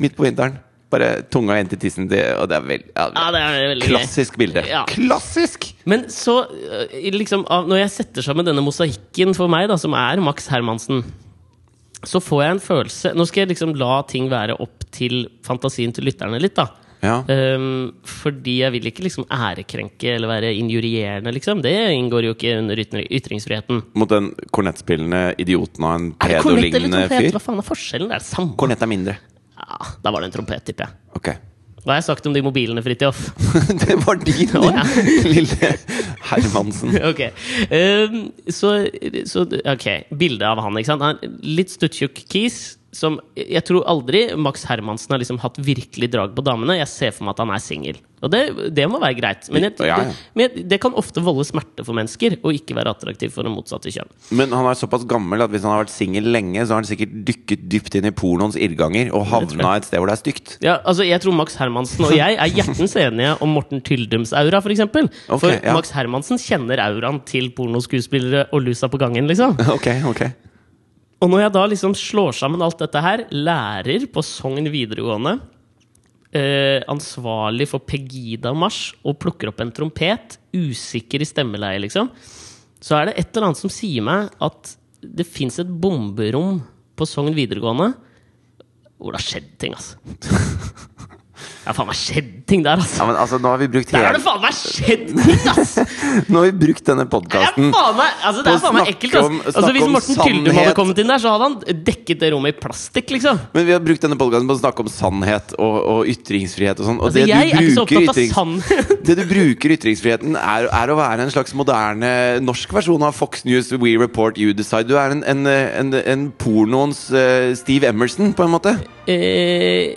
Speaker 2: midt på vinteren. Bare tunga inn til tissen til Og det er veld, ja,
Speaker 1: Ja, det er veldig gøy.
Speaker 2: Klassisk bilde.
Speaker 1: Ja.
Speaker 2: Klassisk!
Speaker 1: Men så, øh, liksom, når jeg setter sammen denne mosaikken for meg, da, som er Max Hermansen, så får jeg en følelse Nå skal jeg liksom la ting være opp til fantasien til lytterne litt, da.
Speaker 2: Ja.
Speaker 1: Um, fordi jeg vil ikke liksom ærekrenke eller være injurierende, liksom. Det inngår jo ikke under ytringsfriheten.
Speaker 2: Mot den kornettspillende idioten av en pedolignende fyr.
Speaker 1: Hva faen er forskjellen? Det er det samme.
Speaker 2: Kornett er mindre.
Speaker 1: Ja, da var det en trompet, tipper jeg.
Speaker 2: Ok.
Speaker 1: Hva har jeg sagt om de mobilene, Fridtjof? [LAUGHS]
Speaker 2: det var din
Speaker 1: oh, ja. [LAUGHS]
Speaker 2: lille Hermansen. [LAUGHS]
Speaker 1: ok. Ehm, så, så Ok, bildet av han. ikke sant? Han litt stuttjukk kis. Som jeg tror aldri Max Hermansen har liksom hatt virkelig drag på damene. Jeg ser for meg at han er singel. Og det, det må være greit. Men, jeg,
Speaker 2: Ja, ja.
Speaker 1: Det, men det kan ofte volde smerte for mennesker, og ikke være attraktiv for det motsatte kjønn.
Speaker 2: Men han er såpass gammel at hvis han har vært singel lenge, så har han sikkert dykket dypt inn i pornoens irrganger og havna et sted hvor det er stygt.
Speaker 1: Ja, altså Jeg tror Max Hermansen og jeg er hjertens enige om Morten Tyldums aura, f.eks. For, eksempel. For
Speaker 2: ja.
Speaker 1: Max Hermansen kjenner auraen til pornoskuespillere og lusa på gangen, liksom. [LAUGHS]
Speaker 2: Ok, ok.
Speaker 1: Og når jeg da liksom slår sammen alt dette her, lærer på Sogn videregående, eh, ansvarlig for Pegida-marsj og plukker opp en trompet, usikker i stemmeleie, liksom, så er det et eller annet som sier meg at det fins et bomberom på Sogn videregående hvor det har skjedd ting, altså. [LAUGHS] Har faen meg skjedd ting der, altså.
Speaker 2: Ja, men altså, nå har vi brukt
Speaker 1: Der har
Speaker 2: hele
Speaker 1: det faen meg skjedd ting, ass! [LAUGHS]
Speaker 2: Nå har vi brukt denne podkasten
Speaker 1: meg, altså, det er faen meg
Speaker 2: snakke
Speaker 1: ekkelt.
Speaker 2: om-
Speaker 1: Altså. Altså, hvis Morten Tyldum hadde kommet inn der, så hadde han dekket det rommet i plastikk, liksom.
Speaker 2: Men vi har brukt denne podkasten på å snakke om sannhet og, og ytringsfrihet og sånn. Og
Speaker 1: Altså,
Speaker 2: det, du
Speaker 1: er
Speaker 2: bruker ytrings- [LAUGHS] det du bruker ytringsfriheten, er, er å være en slags moderne norsk versjon av Fox News We Report You Decide. Du er en, en, en, en pornoens uh, Steve Emerson, på en måte.
Speaker 1: Eh,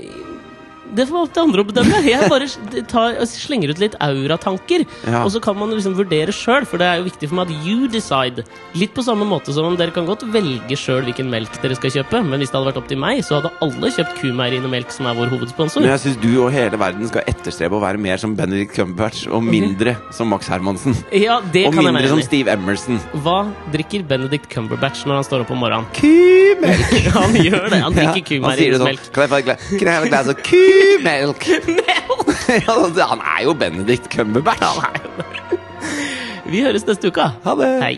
Speaker 1: det får opp til andre å bedømme. Jeg bare tar, slenger ut litt auratanker.
Speaker 2: Ja.
Speaker 1: Og så kan man liksom vurdere sjøl, for det er jo viktig for meg at you decide. Litt på samme måte som om dere kan godt velge sjøl hvilken melk dere skal kjøpe, men hvis det hadde vært opp til meg, så hadde alle kjøpt Kumeieriene Melk, som er vår hovedsponsor.
Speaker 2: Men jeg syns du og hele verden skal etterstrebe å være mer som Benedict Cumberbatch og mindre som Max Hermansen.
Speaker 1: Ja, det
Speaker 2: Og
Speaker 1: kan jeg
Speaker 2: mindre
Speaker 1: være
Speaker 2: som. Steve Emerson.
Speaker 1: Hva drikker Benedict Cumberbatch når han står opp om morgenen?
Speaker 2: Kumelk! [LAUGHS]
Speaker 1: Han gjør det. Han drikker ja,
Speaker 2: sånn.
Speaker 1: melk.
Speaker 2: Kan jeg få et glass, av I kumelk? [LAUGHS] [LAUGHS] ja, han er jo Benedict Cumberbatch.
Speaker 1: Vi høres neste uke.
Speaker 2: Ha det.
Speaker 1: Hei.